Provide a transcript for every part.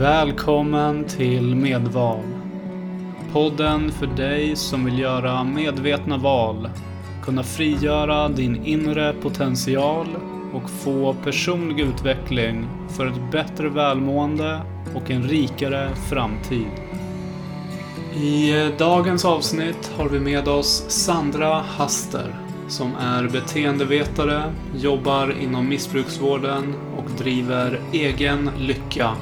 Välkommen till Medval. Podden för dig som vill göra medvetna val, kunna frigöra din inre potential och få personlig utveckling för ett bättre välmående och en rikare framtid. I dagens avsnitt har vi med oss Sandra Haster som är beteendevetare, jobbar inom missbruksvården och driver Egen Lycka.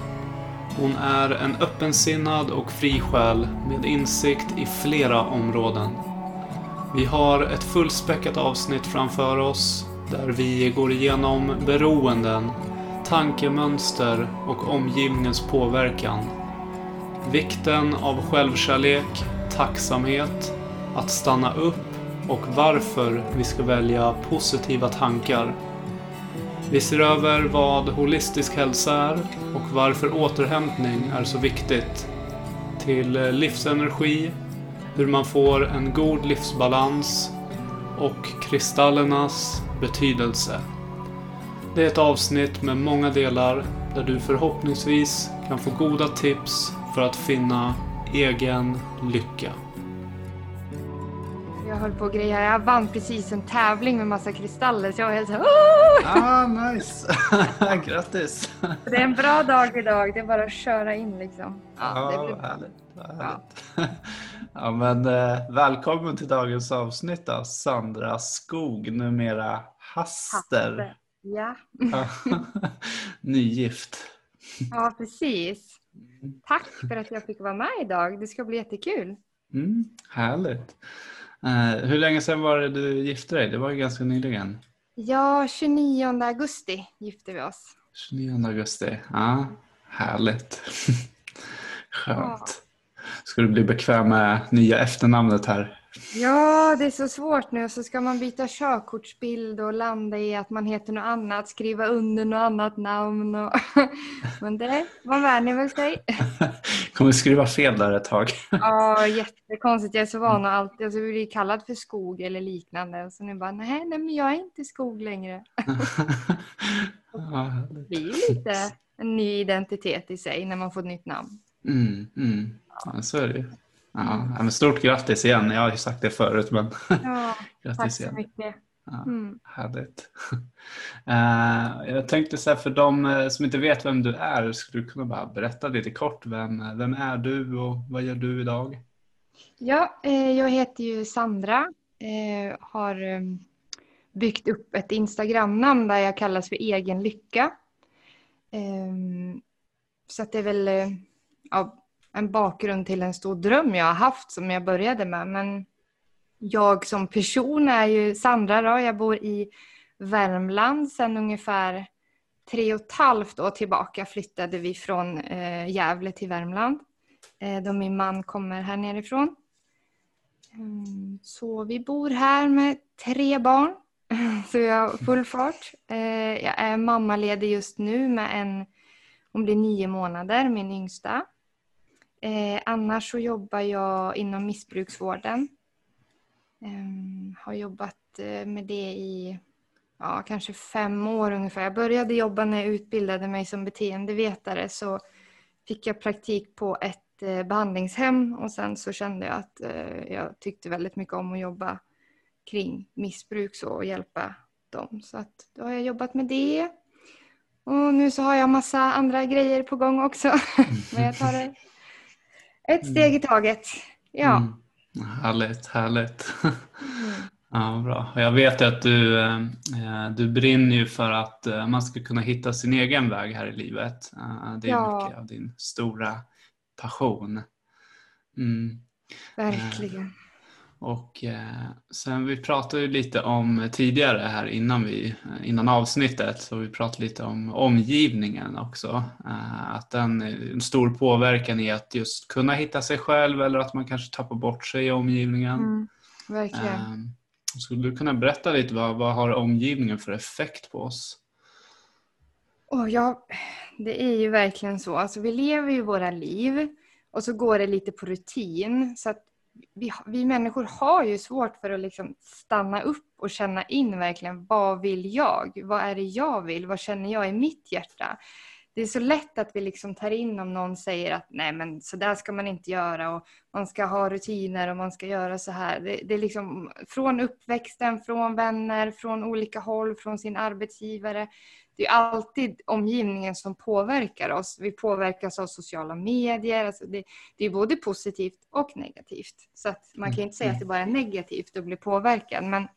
Hon är en öppensinnad och fri själ med insikt i flera områden. Vi har ett fullspäckat avsnitt framför oss där vi går igenom beroenden, tankemönster och omgivningens påverkan. Vikten av självkärlek, tacksamhet, att stanna upp och varför vi ska välja positiva tankar. Vi ser över vad holistisk hälsa är och varför återhämtning är så viktigt. Till eh, livsenergi, hur man får en god livsbalans och kristallernas betydelse. Det är ett avsnitt med många delar där du förhoppningsvis kan få goda tips för att finna egen lycka. Jag höll på att greja. Jag vann precis en tävling med massa kristaller så jag var helt såhär Ah, nice! Grattis! Det är en bra dag idag. Det är bara att köra in liksom. Ja, det blir... härligt. härligt. Ja. ja. men eh, välkommen till dagens avsnitt då, Sandra Skog, numera Haster. Haster. Ja. Nygift. Ja, precis. Tack för att jag fick vara med idag. Det ska bli jättekul. Mm, härligt. Uh, hur länge sedan var det du gifte dig? Det var ju ganska nyligen. Ja, 29 augusti gifte vi oss. 29 augusti, ja, härligt. Skönt. Ska du bli bekväm med nya efternamnet här? Ja, det är så svårt nu. Så ska man byta körkortsbild och landa i att man heter något annat, skriva under något annat namn. Och... Men det, vad vänjer väl sig. Kommer skriva fel där ett tag. Ja, jättekonstigt. Jag är så van att alltid alltså, bli kallad för skog eller liknande. Så nu bara, nej, nej men jag är inte skog längre. det blir ju lite en ny identitet i sig när man får ett nytt namn. Mm, mm. Ja, så är det Ja, men stort grattis igen. Jag har ju sagt det förut. Men ja, grattis tack så igen. mycket. Ja, mm. Härligt. Uh, jag tänkte så här, för de eh, som inte vet vem du är, skulle du kunna bara berätta lite kort. Vem, vem är du och vad gör du idag? Ja, eh, jag heter ju Sandra. Eh, har eh, byggt upp ett Instagramnamn där jag kallas för Egen Lycka. Ehm, så att det är väl ja, en bakgrund till en stor dröm jag har haft som jag började med. Men jag som person är ju Sandra då. Jag bor i Värmland sedan ungefär tre och ett halvt år tillbaka flyttade vi från eh, Gävle till Värmland. Eh, då min man kommer här nerifrån. Mm, så vi bor här med tre barn. Så jag har full fart. Eh, jag är mammaledig just nu med en, hon blir nio månader, min yngsta. Eh, annars så jobbar jag inom missbruksvården. Eh, har jobbat eh, med det i ja, kanske fem år ungefär. Jag började jobba när jag utbildade mig som beteendevetare så fick jag praktik på ett eh, behandlingshem och sen så kände jag att eh, jag tyckte väldigt mycket om att jobba kring missbruk så, och hjälpa dem. Så att då har jag jobbat med det. Och nu så har jag massa andra grejer på gång också. Men jag tar det ett steg mm. i taget. Ja. Mm. Härligt, härligt. Ja, bra. Jag vet att du, eh, du brinner ju för att eh, man ska kunna hitta sin egen väg här i livet. Eh, det är ja. mycket av din stora passion. Mm. Verkligen. Och eh, sen vi pratade ju lite om tidigare här innan, vi, innan avsnittet, så vi pratade lite om omgivningen också. Eh, att den en stor påverkan i att just kunna hitta sig själv eller att man kanske tappar bort sig i omgivningen. Mm, verkligen. Eh, skulle du kunna berätta lite vad, vad har omgivningen för effekt på oss? Oh, ja, det är ju verkligen så. Alltså, vi lever ju våra liv och så går det lite på rutin. Så att vi, vi människor har ju svårt för att liksom stanna upp och känna in verkligen vad vill jag? Vad är det jag vill? Vad känner jag i mitt hjärta? det är så lätt att vi liksom tar in om någon säger att nej men så där ska man inte göra och man ska ha rutiner och man ska göra så här. Det, det är liksom från uppväxten, från vänner, från olika håll, från sin arbetsgivare. Det är alltid omgivningen som påverkar oss. Vi påverkas av sociala medier. Alltså det, det är både positivt och negativt. Så man kan inte säga att det bara är negativt att bli påverkad. Men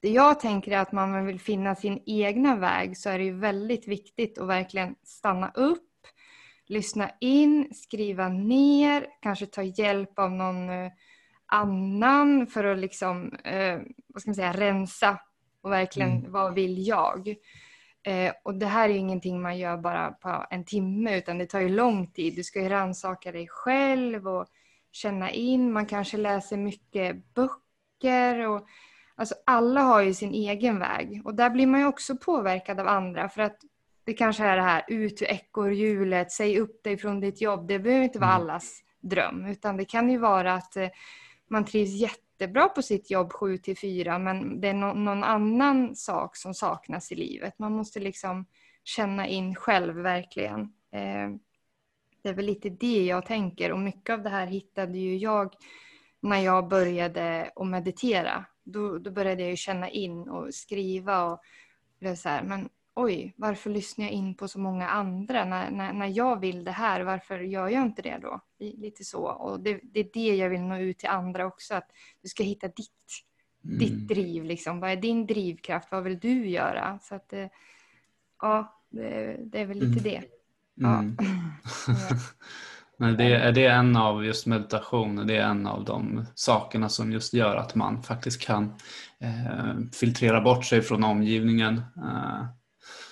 det jag tänker är att man vill finna sin egna väg så är det ju väldigt viktigt att verkligen stanna upp, lyssna in, skriva ner, kanske ta hjälp av någon eh, annan för att liksom, eh, vad ska man säga, rensa och verkligen mm. vad vill jag? Eh, och det här är ju ingenting man gör bara på en timme utan det tar ju lång tid. Du ska ju rannsaka dig själv och känna in. Man kanske läser mycket böcker och Alltså alla har ju sin egen väg och där blir man ju också påverkad av andra för att det kanske är det här ut ur ekorrhjulet, säg upp dig från ditt jobb. Det behöver inte vara mm. allas dröm utan det kan ju vara att eh, man trivs jättebra på sitt jobb 7 till 4 men det är no någon annan sak som saknas i livet. Man måste liksom känna in själv verkligen. Eh, det är väl lite det jag tänker och mycket av det här hittade ju jag när jag började att meditera då, då började jag känna in och skriva och blev så här, men oj, varför lyssnar jag in på så många andra? När, när, när jag vill det här, varför gör jag inte det då? Lite så. Och det, det är det jag vill nå ut till andra också, att du ska hitta ditt, mm. ditt driv. Liksom. Vad är din drivkraft? Vad vill du göra? Så att, eh, ja, det, det är väl lite mm. det. Ja. Mm. Men det, är det en av just meditation, det är en av de sakerna som just gör att man faktiskt kan eh, filtrera bort sig från omgivningen. Eh.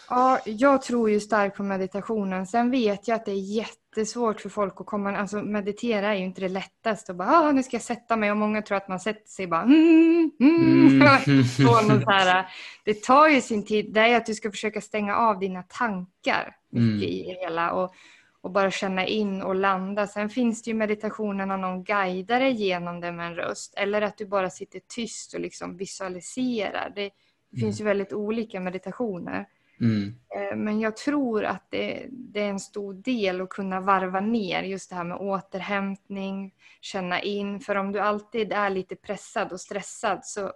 Ja, jag tror ju starkt på meditationen. Sen vet jag att det är jättesvårt för folk att komma... Alltså meditera är ju inte det lättaste. Och bara, ah, nu ska jag sätta mig. Och många tror att man sätter sig bara... Mm, mm. Mm. här, det tar ju sin tid. Det är att du ska försöka stänga av dina tankar mycket mm. i hela. Och, och bara känna in och landa. Sen finns det ju meditationen när någon dig genom det med en röst. Eller att du bara sitter tyst och liksom visualiserar. Det, det finns ju mm. väldigt olika meditationer. Mm. Eh, men jag tror att det, det, är en stor del att kunna varva ner just det här med återhämtning, känna in. För om du alltid är lite pressad och stressad så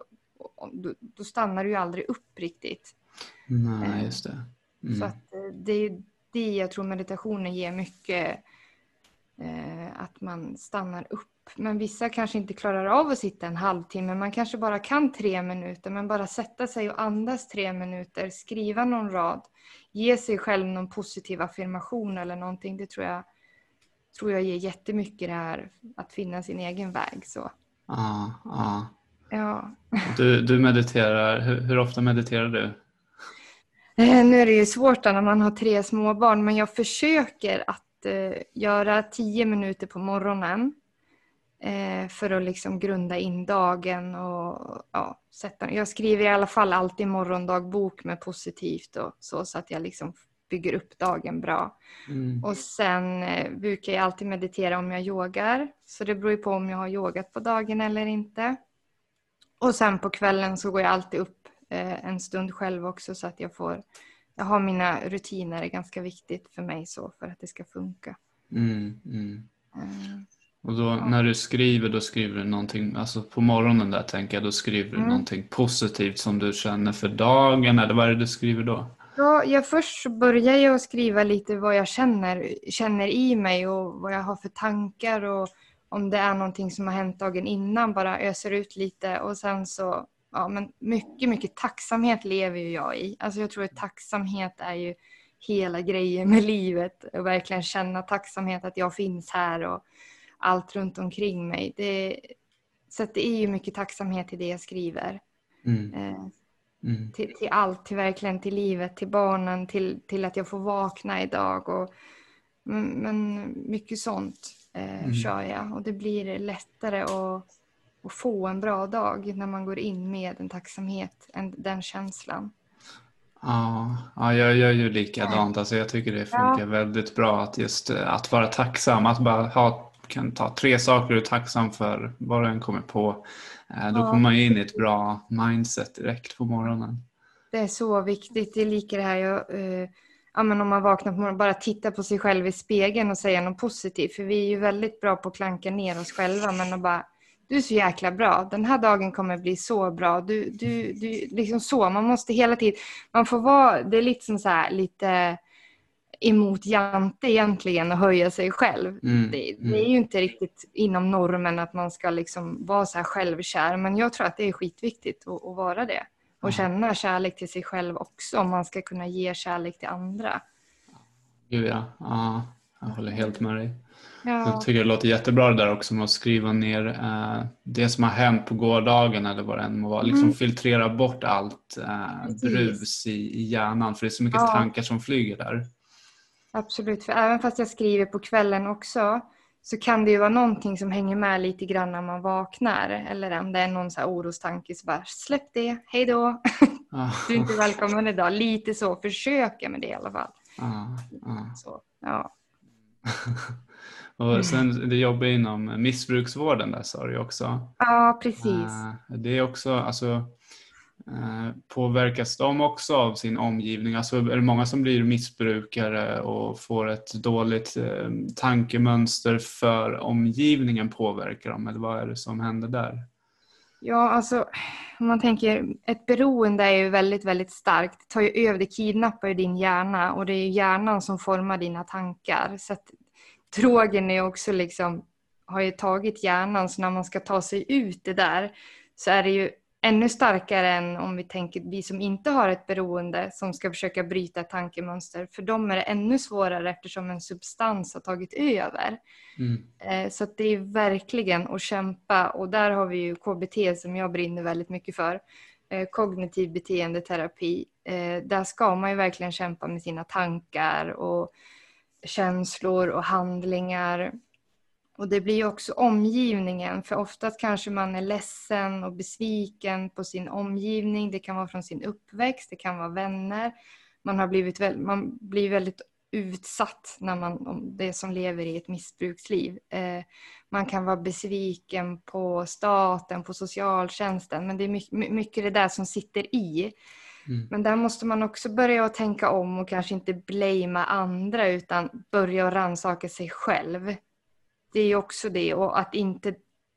då, då stannar du ju aldrig upp riktigt. Nej, just det. Mm. Så att eh, det, det jag tror meditationen ger mycket. Eh, att man stannar upp. Men vissa kanske inte klarar av att sitta en halvtimme. Man kanske bara kan tre minuter. Men bara sätta sig och andas tre minuter. Skriva någon rad. Ge sig själv någon positiv affirmation eller någonting. Det tror jag, tror jag ger jättemycket det här att finna sin egen väg. Så. Ah, ah. Ja. Du, du mediterar, hur, hur ofta mediterar du? Eh, nu är det ju svårt när man har tre småbarn men jag försöker att eh, göra tio minuter på morgonen för att liksom grunda in dagen och ja, sätta. Jag skriver i alla fall alltid morgondagbok med positivt och så så att jag liksom bygger upp dagen bra. Mm. Och sen eh, brukar jag alltid meditera om jag yogar så det beror ju på om jag har yogat på dagen eller inte. Och sen på kvällen så går jag alltid upp Eh, en stund själv också så att jag får jag har mina rutiner, är ganska viktigt för mig så för att det ska funka. Mm, mm. Och då ja. när du skriver, då skriver du någonting, alltså på morgonen där tänker jag, då skriver du mm. någonting positivt som du känner för dagen eller vad är det du skriver då? Ja, jag först börjar jag skriva lite vad jag känner, känner i mig och vad jag har för tankar och om det är någonting som har hänt dagen innan, bara öser ut lite och sen så ja, men mycket, mycket tacksamhet lever ju jag i. Alltså jag tror att tacksamhet är ju hela grejen med livet. Och verkligen känna tacksamhet att jag finns här och allt runt omkring mig. Det, så det är ju mycket tacksamhet i det jag skriver. Mm. Eh, mm. Till, till, allt, till verkligen till livet, till barnen, till, till att jag får vakna idag. Och, men, men mycket sånt eh, mm. kör jag och det blir lättare att och få en bra dag när man går in med en tacksamhet, en, den känslan. Ja, ja, jag gör ju likadant. Alltså jag tycker det funkar ja. väldigt bra att just eh, att vara tacksam. Att bara ha, kan ta tre saker du är tacksam för, vad du än kommer på. Eh, då ja. kommer man in i ett bra mindset direkt på morgonen. Det är så viktigt. Det är lika det här, jag, eh, ja, men om man vaknar på morgonen, bara titta på sig själv i spegeln och säga något positivt. För vi är ju väldigt bra på att klanka ner oss själva, men att bara du är så jäkla bra, den här dagen kommer bli så bra. Du, du, du, liksom så, man måste hela tiden, man får vara, det är lite som så här, lite emot Jante egentligen och höja sig själv. Mm, det, det, är ju inte riktigt inom normen att man ska liksom vara så här självkär, men jag tror att det är skitviktigt att, att vara det. Och känna kärlek till sig själv också om man ska kunna ge kärlek till andra. Gud ja, ja jag håller helt med dig. Ja. Jag tycker det låter jättebra det där också med att skriva ner eh, det som har hänt på gårdagen eller vad det än må vara. Liksom mm. filtrera bort allt eh, brus i, i hjärnan för det är så mycket ja. tankar som flyger där. Absolut, för även fast jag skriver på kvällen också så kan det ju vara någonting som hänger med lite grann när man vaknar. Eller om det är någon så här orostanke så bara släpp det, hej då. Ah. Du är inte välkommen idag. Lite så, försöka med det i alla fall. Ah, ah. Så, ja. Och sen det jobbar inom missbruksvården där sa du också. Ja, precis. Uh, det är också, alltså Eh, påverkas de också av sin omgivning? Alltså är det många som blir missbrukare och får ett dåligt eh, tankemönster för omgivningen påverkar dem eller vad är det som händer där? Ja, alltså om man tänker ett beroende är ju väldigt, väldigt starkt. Det tar ju över, det kidnappar ju din hjärna och det är hjärnan som formar dina tankar. Så att drogen är också liksom, har ju tagit hjärnan så när man ska ta sig ut det där så är det ju ännu starkare än om vi tänker vi som inte har ett beroende som ska försöka bryta tankemönster. För dem är det ännu svårare eftersom en substans har tagit över. Mm. Eh, så det är verkligen att kämpa och där har vi ju KBT som jag brinner väldigt mycket för. Eh, kognitiv beteendeterapi. Eh, där ska man ju verkligen kämpa med sina tankar och känslor och handlingar. Och det blir också omgivningen, för oftast kanske man är ledsen och besviken på sin omgivning. Det kan vara från sin uppväxt, det kan vara vänner. Man, har blivit, man blir väldigt utsatt när man, det som lever i ett missbruksliv. Eh, man kan vara besviken på staten, på socialtjänsten, men det är mycket, mycket det där som sitter i. Mm. Men där måste man också börja att tänka om och kanske inte blamea andra utan börja rannsaka sig själv. Det är också det och att inte,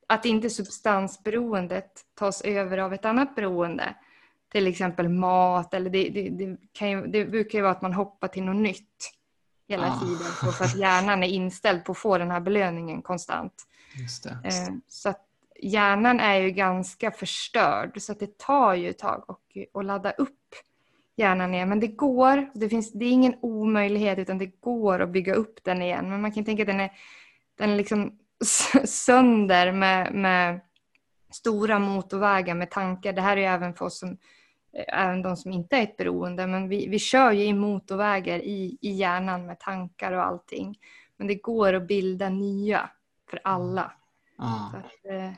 att inte substansberoendet tas över av ett annat beroende. Till exempel mat eller det, det, det, ju, det brukar ju vara att man hoppar till något nytt hela ah. tiden. För att hjärnan är inställd på att få den här belöningen konstant. Just det. Eh, så att hjärnan är ju ganska förstörd så att det tar ju ett tag att ladda upp hjärnan igen. Men det går, det, finns, det är ingen omöjlighet utan det går att bygga upp den igen. Men man kan tänka att den är, den är liksom sönder med, med stora motorvägar med tankar. Det här är ju även för oss som även de som inte är ett beroende, men vi, vi kör ju i motorvägar i, i hjärnan med tankar och allting. Men det går att bilda nya för alla. Ah. Att, eh,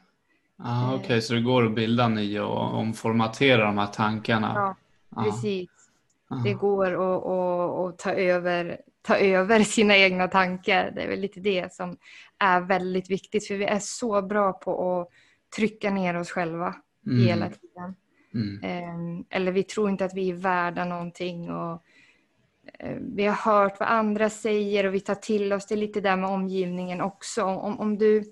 ah, Okej, okay. så det går att bilda nya och omformatera de här tankarna? Ja, ah. precis. Ah. Det går att, att, att ta, över, ta över sina egna tankar. Det är väl lite det som är väldigt viktigt, för vi är så bra på att trycka ner oss själva mm. hela tiden. Mm. Ehm, eller vi tror inte att vi är värda någonting. Och, eh, vi har hört vad andra säger och vi tar till oss det lite där med omgivningen också. Om, om du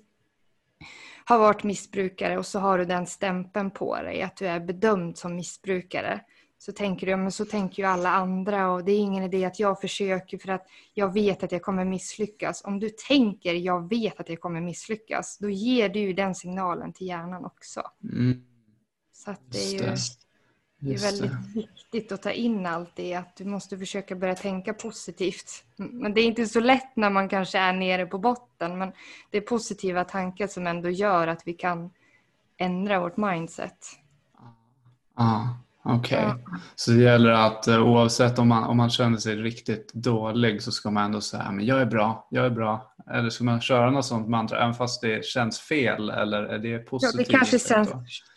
har varit missbrukare och så har du den stämpeln på dig att du är bedömd som missbrukare så tänker du, ja, men så tänker ju alla andra och det är ingen idé att jag försöker för att jag vet att jag kommer misslyckas. Om du tänker, jag vet att jag kommer misslyckas, då ger du den signalen till hjärnan också. Mm. Så det är ju det. är väldigt viktigt att ta in allt det, att du måste försöka börja tänka positivt. Men det är inte så lätt när man kanske är nere på botten, men det är positiva tankar som ändå gör att vi kan ändra vårt mindset. Ja, okej. Okay. Så det gäller att eh, oavsett om man, om man känner sig riktigt dålig så ska man ändå säga men jag är bra, jag är bra, eller ska man köra något sånt mantra även fast det känns fel eller är det positivt? Ja, det kanske känns,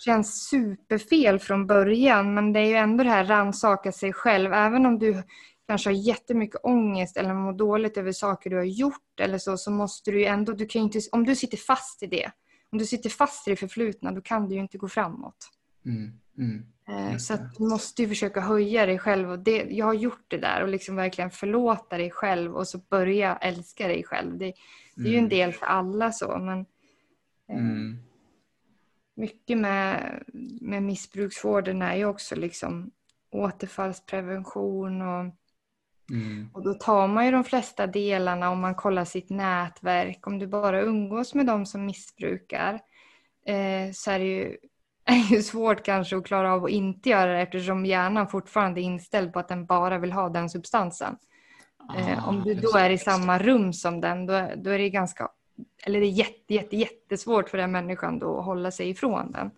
känns superfel från början men det är ju ändå det här rannsaka sig själv. Även om du kanske har jättemycket ångest eller mår dåligt över saker du har gjort eller så, så måste du ju ändå, du kan inte, om du sitter fast i det, om du sitter fast i det förflutna då kan du ju inte gå framåt. Mm. Mm. Eh, Så du måste ju försöka höja dig själv. Och det, jag har gjort det där och liksom verkligen förlåta dig själv och så börja älska dig själv. Det, det är ju en Mm. del för alla så. Men eh, Mm. mycket med, med missbruksvården är ju också liksom återfallsprevention och, Mm. och då tar man ju de flesta delarna om man kollar sitt nätverk. Om du bara umgås med de som missbrukar eh, så är det ju, är ju svårt kanske att klara av att inte göra det eftersom hjärnan fortfarande är inställd på att den bara vill ha den substansen. Eh, om Ah, du just då är i samma rum som den då, då är det ganska eller det är jätte, jätte, jättesvårt för den människan då att hålla sig ifrån den.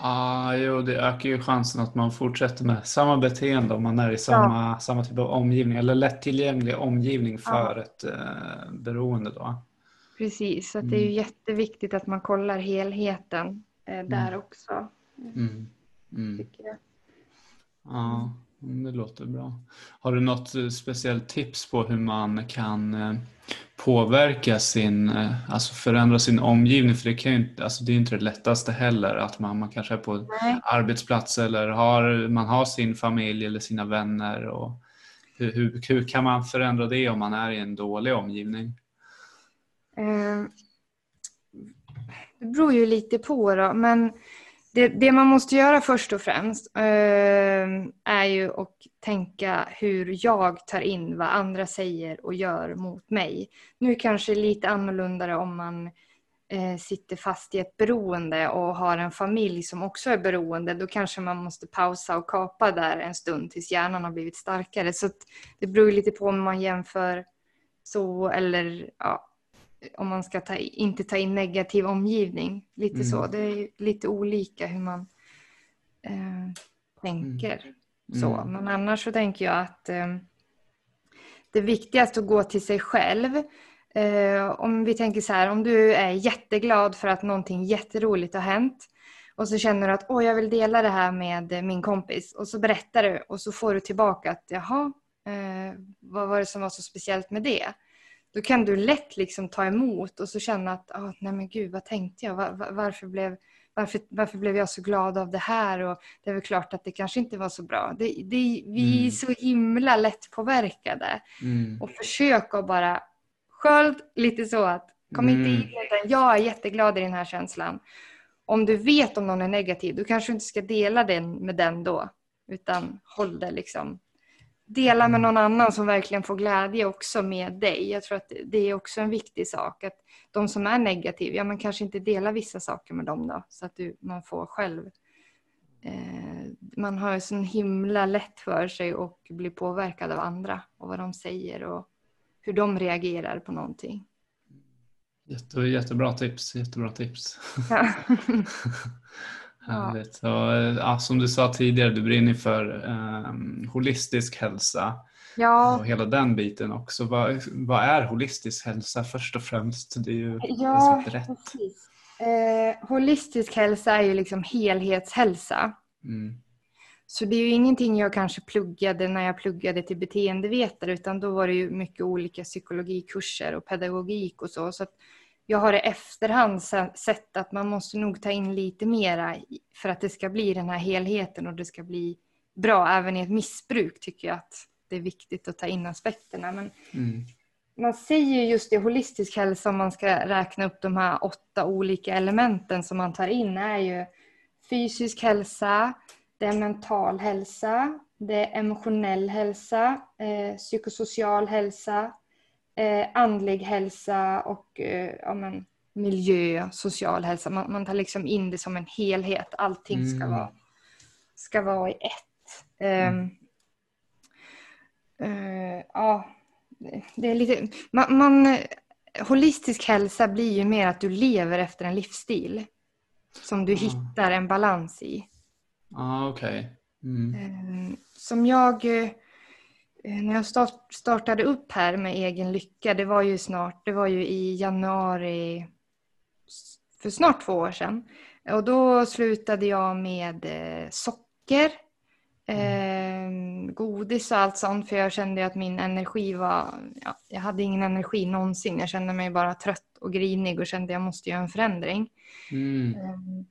Ah, jo, det ökar ju chansen att man fortsätter med samma beteende om man är i samma, samma typ av omgivning eller lättillgänglig omgivning för ett eh, beroende. Då. Precis, så att det är ju Mm. jätteviktigt att man kollar helheten eh, där Mm. också. Mm. Mm. Tycker jag. Ja, det låter bra. Har du något eh, speciellt tips på hur man kan eh, påverka sin, eh, alltså förändra sin omgivning? För det, kan ju inte, alltså det är ju inte det lättaste heller att man, man kanske är på Nej. arbetsplats eller har, man har sin familj eller sina vänner. Och hur, hur, hur kan man förändra det om man är i en dålig omgivning? Eh, Det beror ju lite på då, men det, det man måste göra först och främst eh, är ju att tänka hur jag tar in vad andra säger och gör mot mig. Nu kanske det är lite annorlunda om man eh, sitter fast i ett beroende och har en familj som också är beroende. Då kanske man måste pausa och kapa där en stund tills hjärnan har blivit starkare. Så att det beror lite på om man jämför så eller ja, om man ska ta, inte ta in negativ omgivning. Lite Mm. så. Det är lite olika hur man eh, tänker. Så. Mm. Men annars så tänker jag att eh, det viktigaste att gå till sig själv. Eh, om vi tänker så här, om du är jätteglad för att någonting jätteroligt har hänt och så känner du att Åh, jag vill dela det här med min kompis och så berättar du och så får du tillbaka att jaha, eh, vad var det som var så speciellt med det? Då kan du lätt liksom ta emot och så känna att ah, nej men gud vad tänkte jag? Var, var, varför, blev, varför, varför blev jag så glad av det här? Och det är väl klart att det kanske inte var så bra. Det, det, vi är Mm. så himla lätt påverkade. Mm. Och försök att bara sköld lite så att kom inte Mm. in i den. Jag är jätteglad i den här känslan. Om du vet om någon är negativ, då kanske du inte ska dela den med den då. Utan håll det liksom. Dela med någon annan som verkligen får glädje också med dig. Jag tror att det är också en viktig sak. Att de som är negativa, ja man kanske inte delar vissa saker med dem då. Så att du, man får själv. Eh, man har ju så himla lätt för sig och blir påverkad av andra. Och vad de säger och hur de reagerar på någonting. Jätte, jättebra tips. Jättebra tips. Ja. Härligt. Och, eh, ja, som du sa tidigare, du brinner för eh, holistisk hälsa ja, och hela den biten också. Vad, vad är holistisk hälsa först och främst? Det är ju Ja, brett. precis. Eh, holistisk hälsa är ju liksom helhetshälsa. Mm. Så det är ju ingenting jag kanske pluggade när jag pluggade till beteendevetare utan då var det ju mycket olika psykologikurser och pedagogik och så. så jag har i efterhand se- sett att man måste nog ta in lite mera i- för att det ska bli den här helheten och det ska bli bra. Även i ett missbruk tycker jag att det är viktigt att ta in aspekterna. Men Mm. man säger ju just det, holistisk hälsa om man ska räkna upp de här åtta olika elementen som man tar in är ju fysisk hälsa, det är mental hälsa, det är emotionell hälsa, eh, psykosocial hälsa, eh, andlig hälsa och eh, ja, men, miljö, social hälsa. Man, man tar liksom in det som en helhet. Allting ska Mm. vara, ska vara i ett. Ehm, eh, ja, det är lite... Man, man, holistisk hälsa blir ju mer att du lever efter en livsstil som du Ah. hittar en balans i. Ah, Okej. Mm. Eh, Som jag, eh, när jag start, startade upp här med egen lycka, det var ju snart, det var ju i januari för snart två år sedan. Och då slutade jag med eh, socker, eh, godis och allt sånt för jag kände att min energi var, ja, jag hade ingen energi någonsin. Jag kände mig bara trött och grinig och kände att jag måste göra en förändring. Mm. Ehm,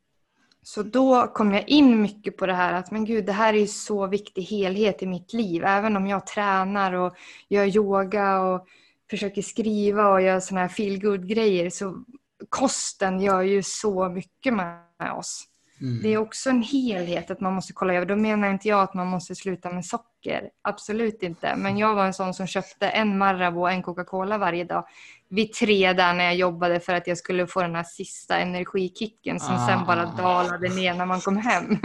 så då kom jag in mycket på det här att men gud, det här är så viktig helhet i mitt liv. Även om jag tränar och gör yoga och försöker skriva och gör sådana här feel grejer så kosten gör ju så mycket med oss. Mm. Det är också en helhet att man måste kolla över. Då menar inte jag att man måste sluta med socker. Absolut inte. Men jag var en sån som köpte en Marabou och en Coca-Cola varje dag. Vid tre där när jag jobbade för att jag skulle få den här sista energikicken som ah. sen bara dalade ner när man kom hem.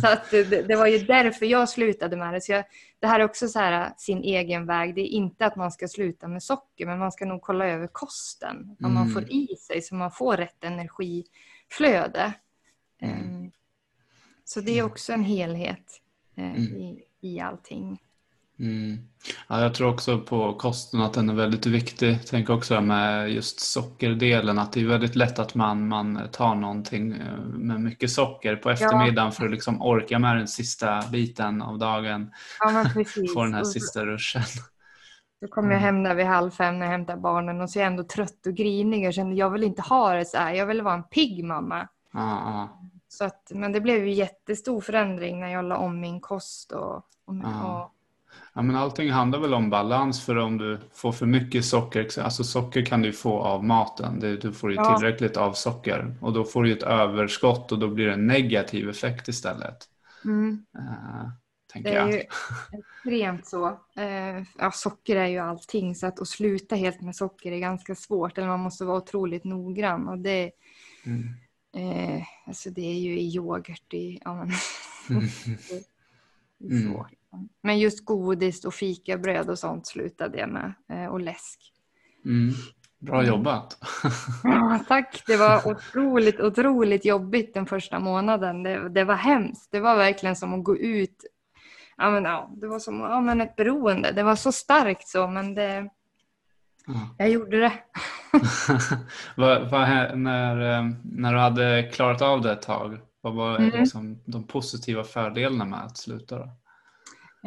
Så att det, det, var ju därför jag slutade med det. Så jag, det här är också så här, sin egen väg. Det är inte att man ska sluta med socker, men man ska nog kolla över kosten. Vad mm. man får i sig så man får rätt energiflöde. Mm. Ehm, så det är också en helhet eh, mm. i, i allting. Mm. Ja, jag tror också på kosten att den är väldigt viktig. Tänker också med just sockerdelen att det är väldigt lätt att man, man tar någonting eh, med mycket socker på eftermiddagen ja. för att liksom orka med den sista biten av dagen. Ja, Få den här sista ruschen. Då kommer jag mm. hem där vid halv fem när jag hämtar barnen och så är jag ändå trött och grinig och känner jag vill inte ha det så här. Jag vill vara en pigg mamma. Ja, ja. Så att, men det blev ju jättestor förändring när jag la om min kost. Och, och, ja. Ja, men allting handlar väl om balans för om du får för mycket socker, alltså socker kan du få av maten, du får ju tillräckligt av socker och då får du ett överskott och då blir det en negativ effekt istället. Mm. Uh, tänker det är jag. ju extremt så. Uh, ja, socker är ju allting så att, att sluta helt med socker är ganska svårt eller man måste vara otroligt noggrann och det mm Eh, alltså det är ju i yoghurt. I, ja, men, mm. men just godis och fikabröd och sånt slutade jag med. Eh, och läsk. Mm. Bra mm. jobbat. ja, tack. Det var otroligt, otroligt jobbigt den första månaden. Det, det var hemskt. Det var verkligen som att gå ut. Ja, men, ja, det var som ja, men ett beroende. Det var så starkt så, men det, jag gjorde det. vad, vad, när, eh, när du hade klarat av det ett tag, vad var mm. liksom de positiva fördelarna med att sluta? Då?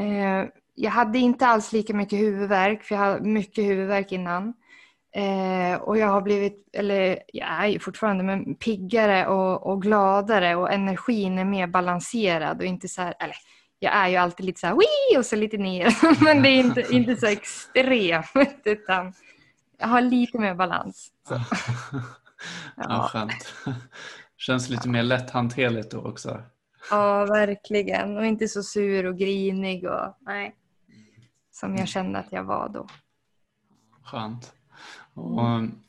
Eh, jag hade inte alls lika mycket huvudvärk, för jag hade mycket huvudvärk innan. Eh, och jag har blivit, eller jag är ju fortfarande, men piggare och, och, gladare och energin är mer balanserad och inte så här, eller jag är ju alltid lite så här, Wii! och så lite ner, men det är inte, inte så extremt utan jag har lite mer balans. ja, ja skönt. Känns lite mer lätthanterligt då också. Ja, verkligen. Och inte så sur och grinig och nej. Som jag kände att jag var då. Skönt. Och,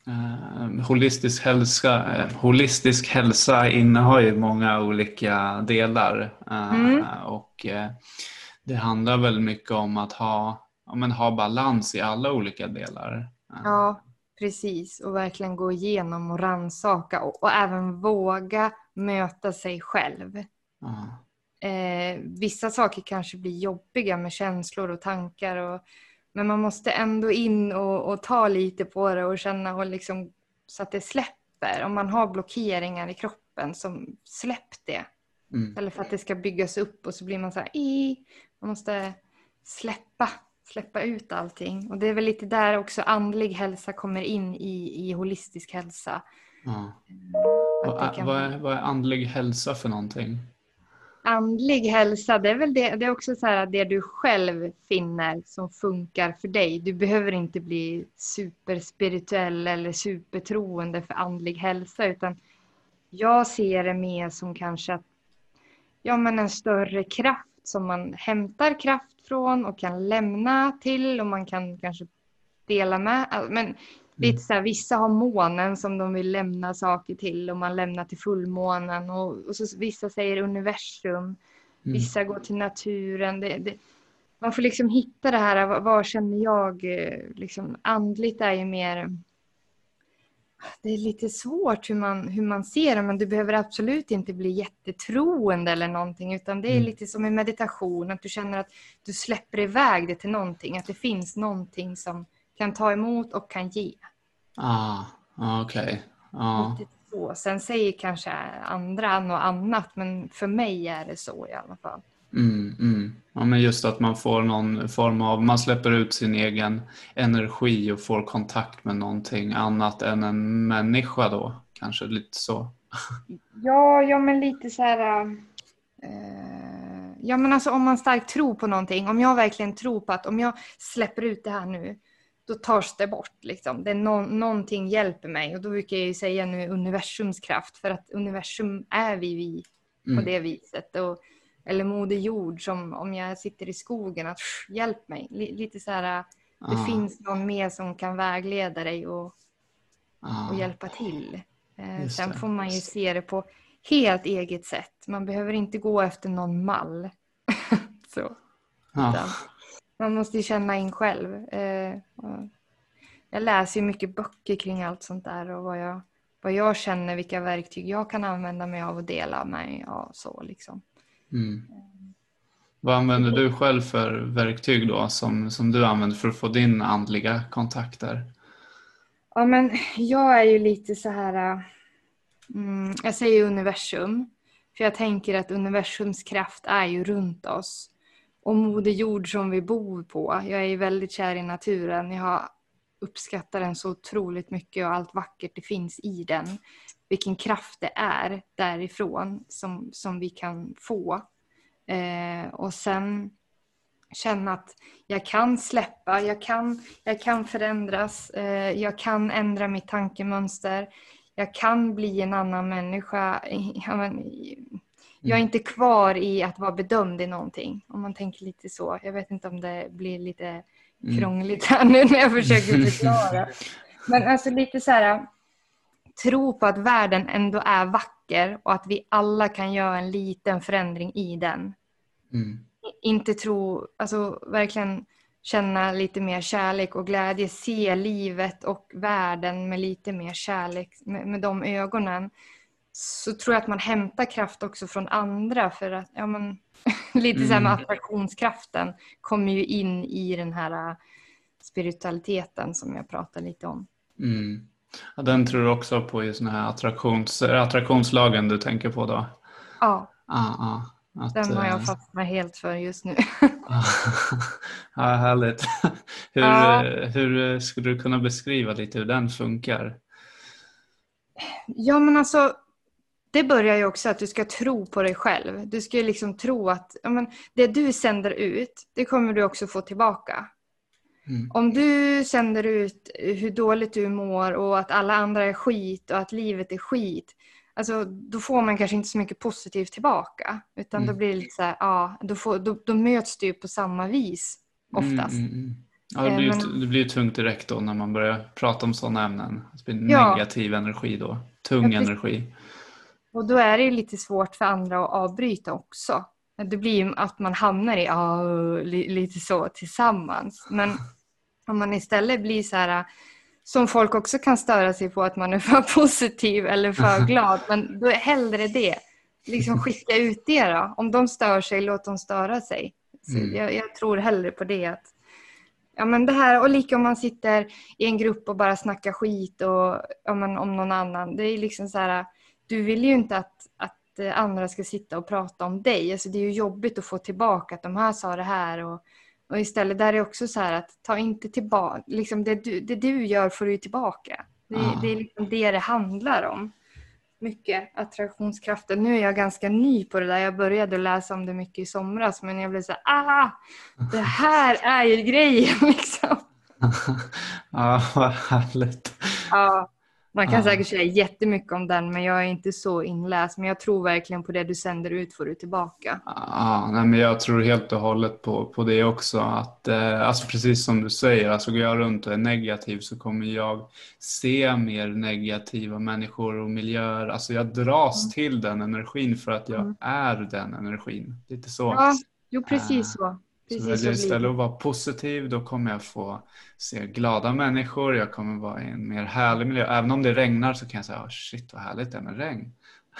eh, holistisk, hälsa, eh, holistisk hälsa innehar ju många olika delar. Eh, mm. Och eh, det handlar väl mycket om att ha, ja, men ha balans i alla olika delar. Ja, precis. Och verkligen gå igenom och ransaka och, och även våga möta sig själv. Eh, vissa saker kanske blir jobbiga med känslor och tankar. Och, men man måste ändå in och, och, ta lite på det och känna och liksom, så att det släpper. Om man har blockeringar i kroppen, som släpp det. Mm. Eller för att det ska byggas upp och så blir man så här, man måste släppa släppa ut allting. Och det är väl lite där också andlig hälsa kommer in i, i holistisk hälsa. Ja. Vad, kan... vad, är, vad är andlig hälsa för någonting? Andlig hälsa, det är väl det, det är också så här det du själv finner som funkar för dig. Du behöver inte bli superspirituell eller supertroende för andlig hälsa utan jag ser det mer som kanske att, ja, men en större kraft som man hämtar kraft från och kan lämna till och man kan kanske dela med. Men lite så här, vissa har månen som de vill lämna saker till och man lämnar till fullmånen och, och så, vissa säger universum. Mm. Vissa går till naturen. Det, det, man får liksom hitta det här, vad, vad känner jag? Eh, liksom, andligt är ju mer det är lite svårt hur man, hur man ser det, men du behöver absolut inte bli jättetroende eller någonting, utan det är mm. lite som i meditation, att du känner att du släpper iväg det till någonting, att det finns någonting som kan ta emot och kan ge. Ah, okej. Okay. Ah. Sen säger kanske andra något annat, men för mig är det så i alla fall. Mm, mm. Ja, men just att man får någon form av, man släpper ut sin egen energi och får kontakt med någonting annat än en människa då, kanske lite så. Ja, ja men lite så här... eh, ja men alltså om man starkt tror på någonting, om jag verkligen tror på att om jag släpper ut det här nu, då tas det bort. Liksom. Det är no någonting hjälper mig och då brukar jag ju säga nu universums kraft för att universum är vi vi på Mm. det viset. Och, eller Moder Jord som om jag sitter i skogen, att hjälp mig. Li- lite så här, det Ja, finns någon mer som kan vägleda dig och, ja, och hjälpa till. Eh, sen det. får man ju se det på helt eget sätt. Man behöver inte gå efter någon mall. så, utan man måste ju känna in själv. Eh, jag läser ju mycket böcker kring allt sånt där och vad jag, vad jag känner, vilka verktyg jag kan använda mig av och dela mig av. Så, liksom. Mm. Vad använder du själv för verktyg då som, som du använder för att få din andliga kontakter? Ja, men jag är ju lite så här... äh, Mm, jag säger universum. För jag tänker att universums kraft är ju runt oss. Och Moder Jord som vi bor på. Jag är ju väldigt kär i naturen. Jag uppskattar den så otroligt mycket och allt vackert det finns i den. Vilken kraft det är därifrån som, som vi kan få. Eh, och sen känna att jag kan släppa, jag kan, jag kan förändras, eh, jag kan ändra mitt tankemönster, jag kan bli en annan människa. Ja, men, jag är inte kvar i att vara bedömd i någonting, om man tänker lite så. Jag vet inte om det blir lite Mm. krångligt här nu när jag försöker förklara. Men alltså lite så här, tro på att världen ändå är vacker och att vi alla kan göra en liten förändring i den Mm. inte tro, alltså verkligen känna lite mer kärlek och glädje, se livet och världen med lite mer kärlek, med, med de ögonen, så tror jag att man hämtar kraft också från andra för att, ja men, lite så här med Mm. attraktionskraften kommer ju in i den här äh, spiritualiteten som jag pratar lite om. Mm. Ja, den tror du också på i såna här attraktions, attraktionslagen du tänker på då? Ja, Ah, ah, att, den har eh, jag fastnat helt för just nu. ja, härligt. Hur, Ja. eh, hur eh, skulle du kunna beskriva lite hur den funkar? Ja, men alltså, det börjar ju också att du ska tro på dig själv. Du ska ju liksom tro att ja, men, det du sänder ut, det kommer du också få tillbaka. Mm. Om du sänder ut hur dåligt du mår och att alla andra är skit och att livet är skit, alltså, då får man kanske inte så mycket positivt tillbaka. Utan då Mm. blir det lite så här, ja, då, får, då, då möts du ju på samma vis oftast. Mm, mm, mm. Ja, det, Eh, blir ju, men- det blir tungt direkt då när man börjar prata om sådana ämnen. Det blir Ja. negativ energi då. Tung Ja, energi. Och då är det ju lite svårt för andra att avbryta också. Det blir att man hamnar i li, lite så tillsammans. Men om man istället blir så här som folk också kan störa sig på att man är för positiv eller för glad. Men då är hellre det. Liksom skicka ut det då. Om de stör sig, låt dem störa sig. Mm. jag, jag tror hellre på det. Att, ja, men det här, och lika om man sitter i en grupp och bara snackar skit och, ja, men, om någon annan. Det är liksom så här, du vill ju inte att, att eh, andra ska sitta och prata om dig. Alltså, det är ju jobbigt att få tillbaka att de här sa det här. Och, och istället där är också så här att ta inte tillbaka, liksom det, du, det du gör får du tillbaka. Det, Ah. det är liksom det det handlar om. Mycket attraktionskraften. Nu är jag ganska ny på det där. Jag började läsa om det mycket i somras men jag blev så här, ah, det här är ju grejen liksom. ja, vad härligt. Ja, man kan Ja. säkert säga jättemycket om den men jag är inte så inläst. Men jag tror verkligen på det du sänder ut får du tillbaka. Ja, nej, men jag tror helt och hållet på, på det också. Att, eh, alltså precis som du säger, alltså går jag runt och är negativ så kommer jag se mer negativa människor och miljöer. Alltså jag dras till den energin för att jag Mm. är den energin. Lite så. Ja, jo precis Ah. så. Så Precis väljer så jag blir istället att vara positiv, då kommer jag få se glada människor, jag kommer vara i en mer härlig miljö. Även om det regnar så kan jag säga, oh, shit vad härligt det är med regn.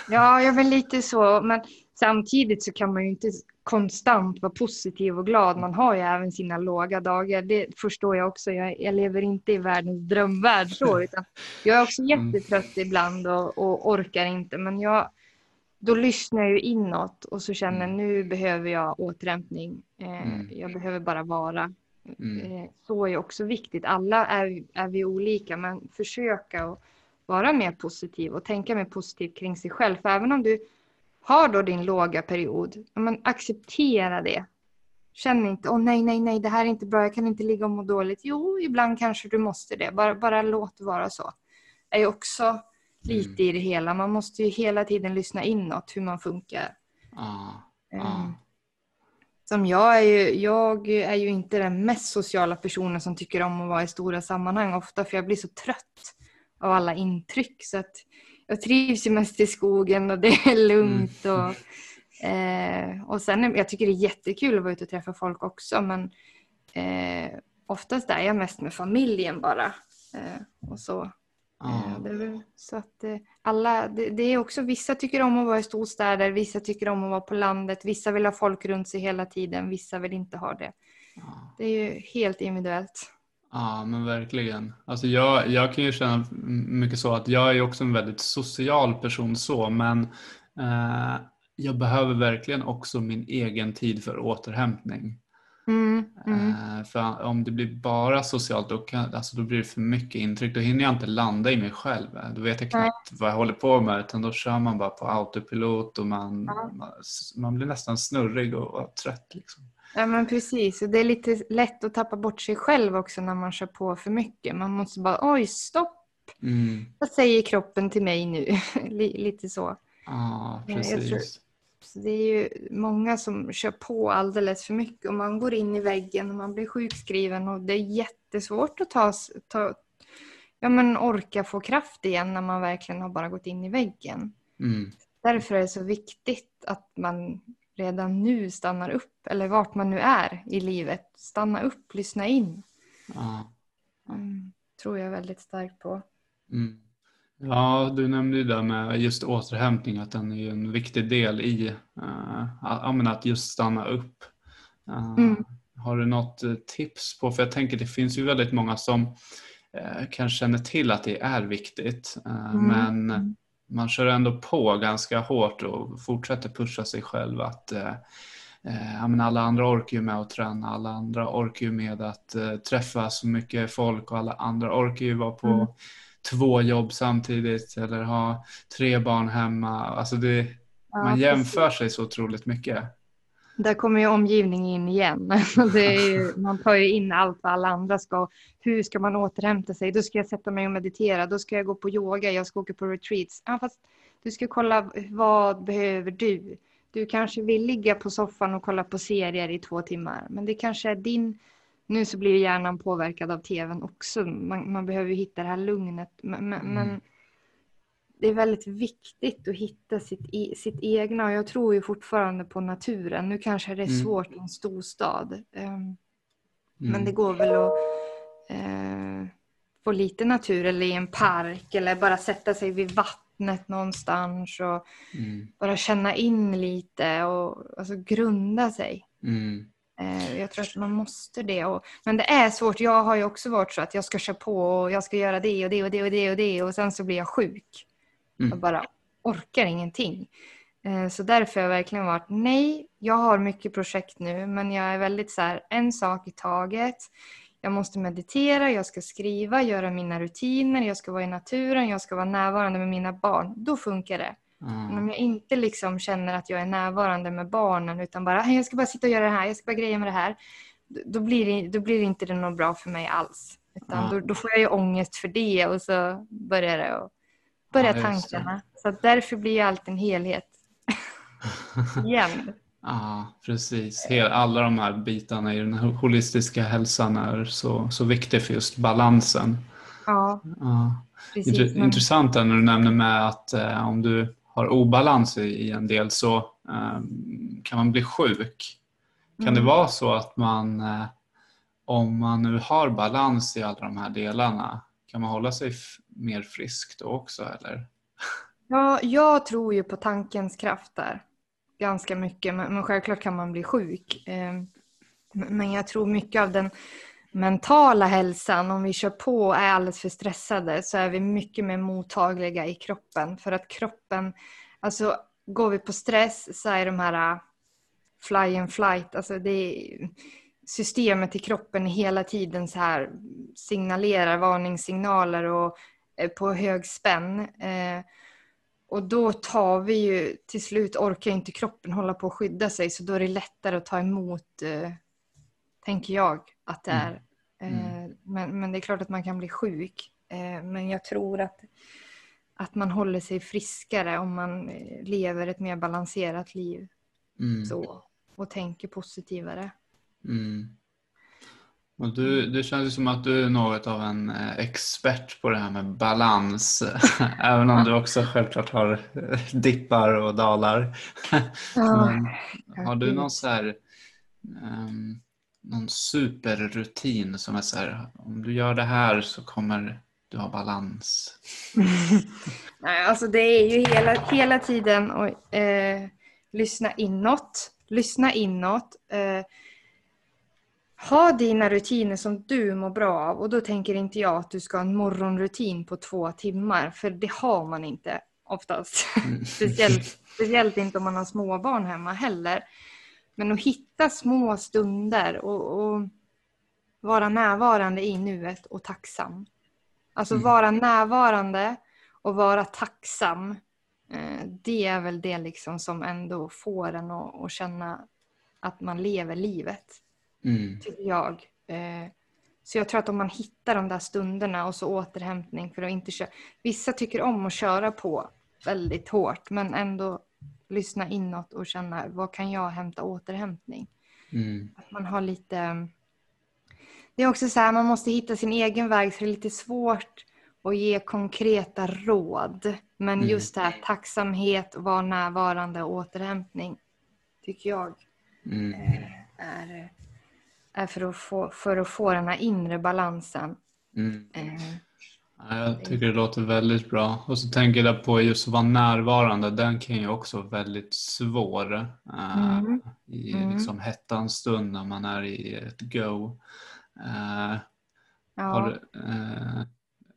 Ja, jag vill lite så. Men samtidigt så kan man ju inte konstant vara positiv och glad. Man har ju även sina låga dagar. Det förstår jag också. Jag, jag lever inte i världens drömvärld så. Utan jag är också Mm. jättetrött ibland och, och orkar inte. Men jag, då lyssnar jag ju inåt och så känner Mm. nu behöver jag återhämtning. Eh, Mm. Jag behöver bara vara. Mm. Eh, så är också viktigt. Alla är, är vi olika men försöka och vara mer positiv och tänka mer positivt kring sig själv. För även om du har då din låga period, men acceptera det. Känn inte, åh oh, nej, nej, nej, det här är inte bra, jag kan inte ligga och må dåligt. Jo, ibland kanske du måste det, bara, bara låt det vara så. Det är också lite mm. i det hela, man måste ju hela tiden lyssna inåt hur man funkar. Ah, ah. Som jag är ju, jag är ju inte den mest sociala personen som tycker om att vara i stora sammanhang ofta, för jag blir så trött av alla intryck. Så att jag trivs ju mest i skogen och det är lugnt. Mm. Och, Eh, och sen, jag tycker det är jättekul att vara ute och träffa folk också men eh, oftast är jag mest med familjen bara. Eh, och så. Det, så att eh, alla, det, det, är också, vissa tycker om att vara i storstäder, vissa tycker om att vara på landet, vissa vill ha folk runt sig hela tiden, vissa vill inte ha det. Ah. Det är ju helt individuellt. Ja men verkligen. Alltså jag, jag kan ju känna mycket så att jag är också en väldigt social person så men eh, jag behöver verkligen också min egen tid för återhämtning. Mm, mm. Eh, för om det blir bara socialt då, kan, alltså då blir det för mycket intryck. Då hinner jag inte landa i mig själv. Då vet jag knappt Nej. vad jag håller på med utan då kör man bara på autopilot och man, man, man, blir nästan snurrig och, och trött. Liksom. Ja men precis, det är lite lätt att tappa bort sig själv också när man kör på för mycket. Man måste bara, oj stopp! Mm. Vad säger kroppen till mig nu? lite så. Ja, precis. Det är ju många som kör på alldeles för mycket och man går in i väggen och man blir sjukskriven och det är jättesvårt att ta, ta, ja, men orka få kraft igen när man verkligen har bara gått in i väggen. Mm. Därför är det så viktigt att man redan nu stannar upp, eller vart man nu är i livet. Stanna upp, lyssna in. Ja. Mm, tror jag väldigt starkt på. Mm. Ja, du nämnde ju det med just återhämtning, att den är en viktig del i uh, att just stanna upp. Uh, mm. Har du något eh, tips på, för jag tänker det finns ju väldigt många som uh, kanske känner till att det är viktigt, mm. men man kör ändå på ganska hårt och fortsätter pusha sig själv att men alla andra orkar ju med att träna, alla andra orkar ju med att träffa så mycket folk och alla andra orkar ju vara på mm två jobb samtidigt eller ha tre barn hemma. Alltså det, ja, man jämför precis. sig så otroligt mycket. Där kommer ju omgivningen in igen. Ju, man tar ju in allt vad alla andra ska. Hur ska man återhämta sig? Då ska jag sätta mig och meditera. Då ska jag gå på yoga. Jag ska åka på retreats. Ja, fast du ska kolla vad behöver du? Du kanske vill ligga på soffan och kolla på serier i två timmar. Men det kanske är din nu så blir hjärnan påverkad av tvn också. Man, man behöver hitta det här lugnet. Men, mm. men, det är väldigt viktigt att hitta sitt, sitt egna. Och jag tror ju fortfarande på naturen. Nu kanske det är mm. svårt i en storstad. Um, mm. Men det går väl att uh, få lite natur eller i en park eller bara sätta sig vid vattnet någonstans och mm. bara känna in lite och alltså grunda sig. Mm. Eh, jag tror att man måste det. Och, men det är svårt. Jag har ju också varit så att jag ska köra på och jag ska göra det och det och det och det och det och sen så blir jag sjuk. Mm. Jag bara orkar ingenting. Eh, så därför har jag verkligen varit nej, jag har mycket projekt nu men jag är väldigt så här, en sak i taget. Jag måste meditera, jag ska skriva, göra mina rutiner, jag ska vara i naturen, jag ska vara närvarande med mina barn. Då funkar det. Mm. Men om jag inte liksom känner att jag är närvarande med barnen utan bara jag ska bara sitta och göra det här, jag ska bara greja med det här. Då blir det, då blir det inte det något bra för mig alls. Utan mm. då, då, får jag ju ångest för det och så börjar det och börjar ja, tankarna. Så därför blir ju allt en helhet. Igen. Ja, precis. Alla de här bitarna i den holistiska hälsan är så, så viktiga för just balansen. Ja, ja. Precis, Intressant när du nämner med att eh, om du har obalans i, en del så um, kan man bli sjuk. Kan mm. det vara så att man, uh, om man nu har balans i alla de här delarna, kan man hålla sig mer frisk då också eller? Ja, jag tror ju på tankens kraft där ganska mycket, men, självklart kan man bli sjuk. Eh, men jag tror mycket av den mentala hälsan, om vi kör på och är alldeles för stressade så är vi mycket mer mottagliga i kroppen. För att kroppen, alltså går vi på stress så är de här äh, fly and flight, alltså det är, systemet i kroppen hela tiden så här signalerar varningssignaler och eh, på hög spänn. Eh, och då tar vi ju, till slut orkar inte kroppen hålla på att skydda sig så då är det lättare att ta emot, eh, tänker jag att det Mm. är. Eh, men, men det är klart att man kan bli sjuk. Eh, men jag tror att, att man håller sig friskare om man eh, lever ett mer balanserat liv Mm. så, och tänker positivare. Mm. Och du, det känns ju som att du är något av en expert på det här med balans. Även om du också självklart har dippar och dalar. Men har du någon så här, ehm, någon superrutin som är så här, om du gör det här så kommer du ha balans? Nej, alltså det är ju hela, hela tiden att eh, lyssna inåt. Lyssna inåt. Eh, ha dina rutiner som du mår bra av. Och då tänker inte jag att du ska ha en morgonrutin på två timmar. För det har man inte oftast. speciellt, speciellt inte om man har småbarn hemma heller. Men att hitta små stunder och, och vara närvarande i nuet och tacksam. Alltså Mm. vara närvarande och vara tacksam. Eh, det är väl det liksom som ändå får en att, känna att man lever livet, Mm. tycker jag. Eh, så jag tror att om man hittar de där stunderna och så återhämtning för att inte köra. Vissa tycker om att köra på väldigt hårt men ändå lyssna inåt och känna vad kan jag hämta återhämtning? Mm. Att man har lite... Det är också så här, man måste hitta sin egen väg så det är lite svårt att ge konkreta råd. Men Mm. just det här tacksamhet, vara närvarande och återhämtning tycker jag Mm. är, är för, att få, för att få den här inre balansen. Mm. Eh, jag tycker det låter väldigt bra. Och så tänker jag på just att vara närvarande. Den kan ju också vara väldigt svår eh, Mm. i Mm. liksom hettans stund när man är i ett go. Eh, ja. har, eh,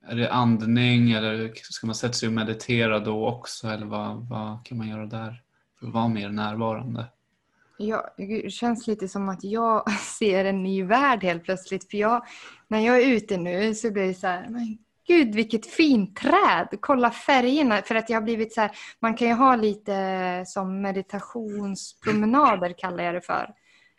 är det andning eller ska man sätta sig och meditera då också? Eller vad, vad kan man göra där för att vara mer närvarande? Ja, det känns lite som att jag ser en ny värld helt plötsligt. För jag, när jag är ute nu så blir det så här, men gud vilket fint träd! Kolla färgerna. För att jag har blivit så här, man kan ju ha lite som meditationspromenader kallar jag det för.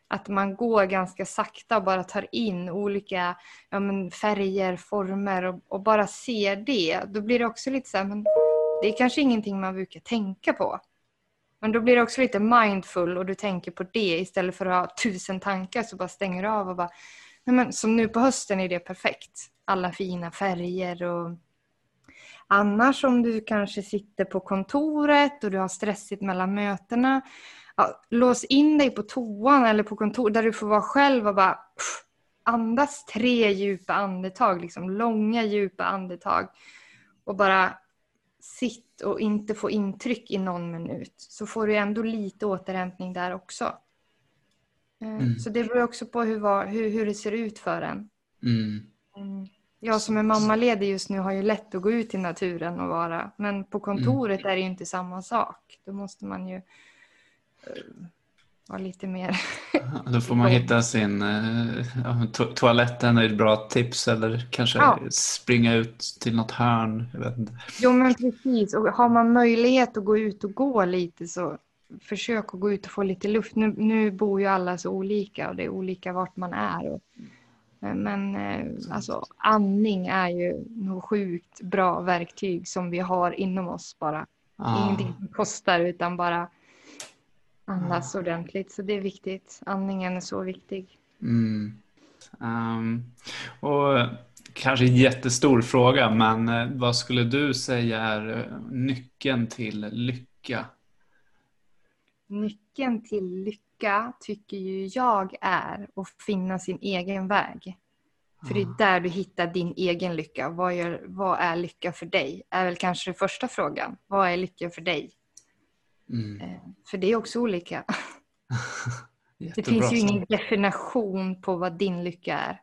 Att man går ganska sakta och bara tar in olika ja, men färger, former och, och bara ser det. Då blir det också lite så här, men det är kanske ingenting man brukar tänka på. Men då blir det också lite mindful och du tänker på det istället för att ha tusen tankar så bara stänger du av och bara men som nu på hösten är det perfekt. Alla fina färger och annars om du kanske sitter på kontoret och du har stressigt mellan mötena ja, lås in dig på toan eller på kontor där du får vara själv och bara pff, andas tre djupa andetag, liksom långa djupa andetag och bara sitt och inte få intryck i någon minut så får du ändå lite återhämtning där också. Eh, Mm. Så det beror också på hur, var- hur, hur det ser ut för en. Mm. Mm. Jag som är mammaledig just nu har ju lätt att gå ut i naturen och vara. Men på kontoret är det ju inte samma sak. Då måste man ju eh, vara lite mer... Då får man hitta sin eh, ja, to- toaletten är ett bra tips eller kanske Ja. springa ut till något hörn. Jag vet inte. Jo men precis. Och har man möjlighet att gå ut och gå lite så försök att gå ut och få lite luft. Nu, nu bor ju alla så olika och det är olika vart man är. Och, eh, men eh, alltså andning är ju nog sjukt bra verktyg som vi har inom oss bara. Ja. Ingenting som kostar utan bara andas ordentligt. Så det är viktigt. Andningen är så viktig. Mm. Ehm, och kanske en jättestor fråga, men eh, vad skulle du säga är nyckeln till lycka? Nyckeln till lycka tycker ju jag är att finna sin egen väg. För det är där du hittar din egen lycka. Vad, gör, vad är lycka för dig? Är väl kanske den första frågan. Vad är lycka för dig? Mm. Eh, För det är också olika. Det finns ju ingen definition på vad din lycka är.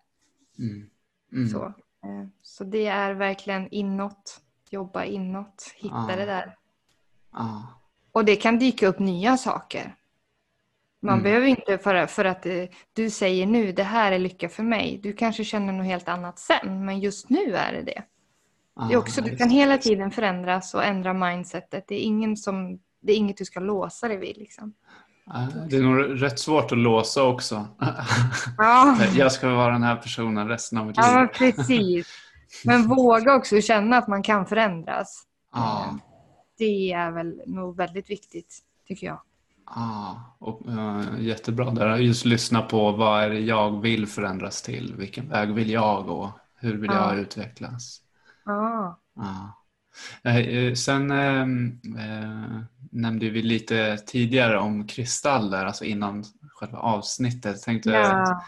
Mm. Mm. Så, eh, så det är verkligen inåt. Jobba inåt. Hitta Ja. det där. Ja. Och det kan dyka upp nya saker. Man Mm. behöver inte för, för att eh, du säger nu det här är lycka för mig. Du kanske känner något helt annat sen, men just nu är det det. det är också, Ah, du just kan hela tiden förändras och ändra mindsetet. Det är, ingen som, det är inget du ska låsa dig vid. Liksom. Ah, Det är nog rätt svårt att låsa också. Ja, Jag ska vara den här personen resten av mitt ja liv. precis. Men våga också känna att man kan förändras. Ja, Det är väl nog väldigt viktigt, tycker jag. ah, och, eh, jättebra där. Just lyssna på vad är det jag vill förändras till? Vilken väg vill jag gå? Hur vill jag Ja. utvecklas? Ja, Ja. Eh, eh, Sen eh, eh, nämnde vi lite tidigare om kristaller, alltså innan själva avsnittet. Tänkte ja.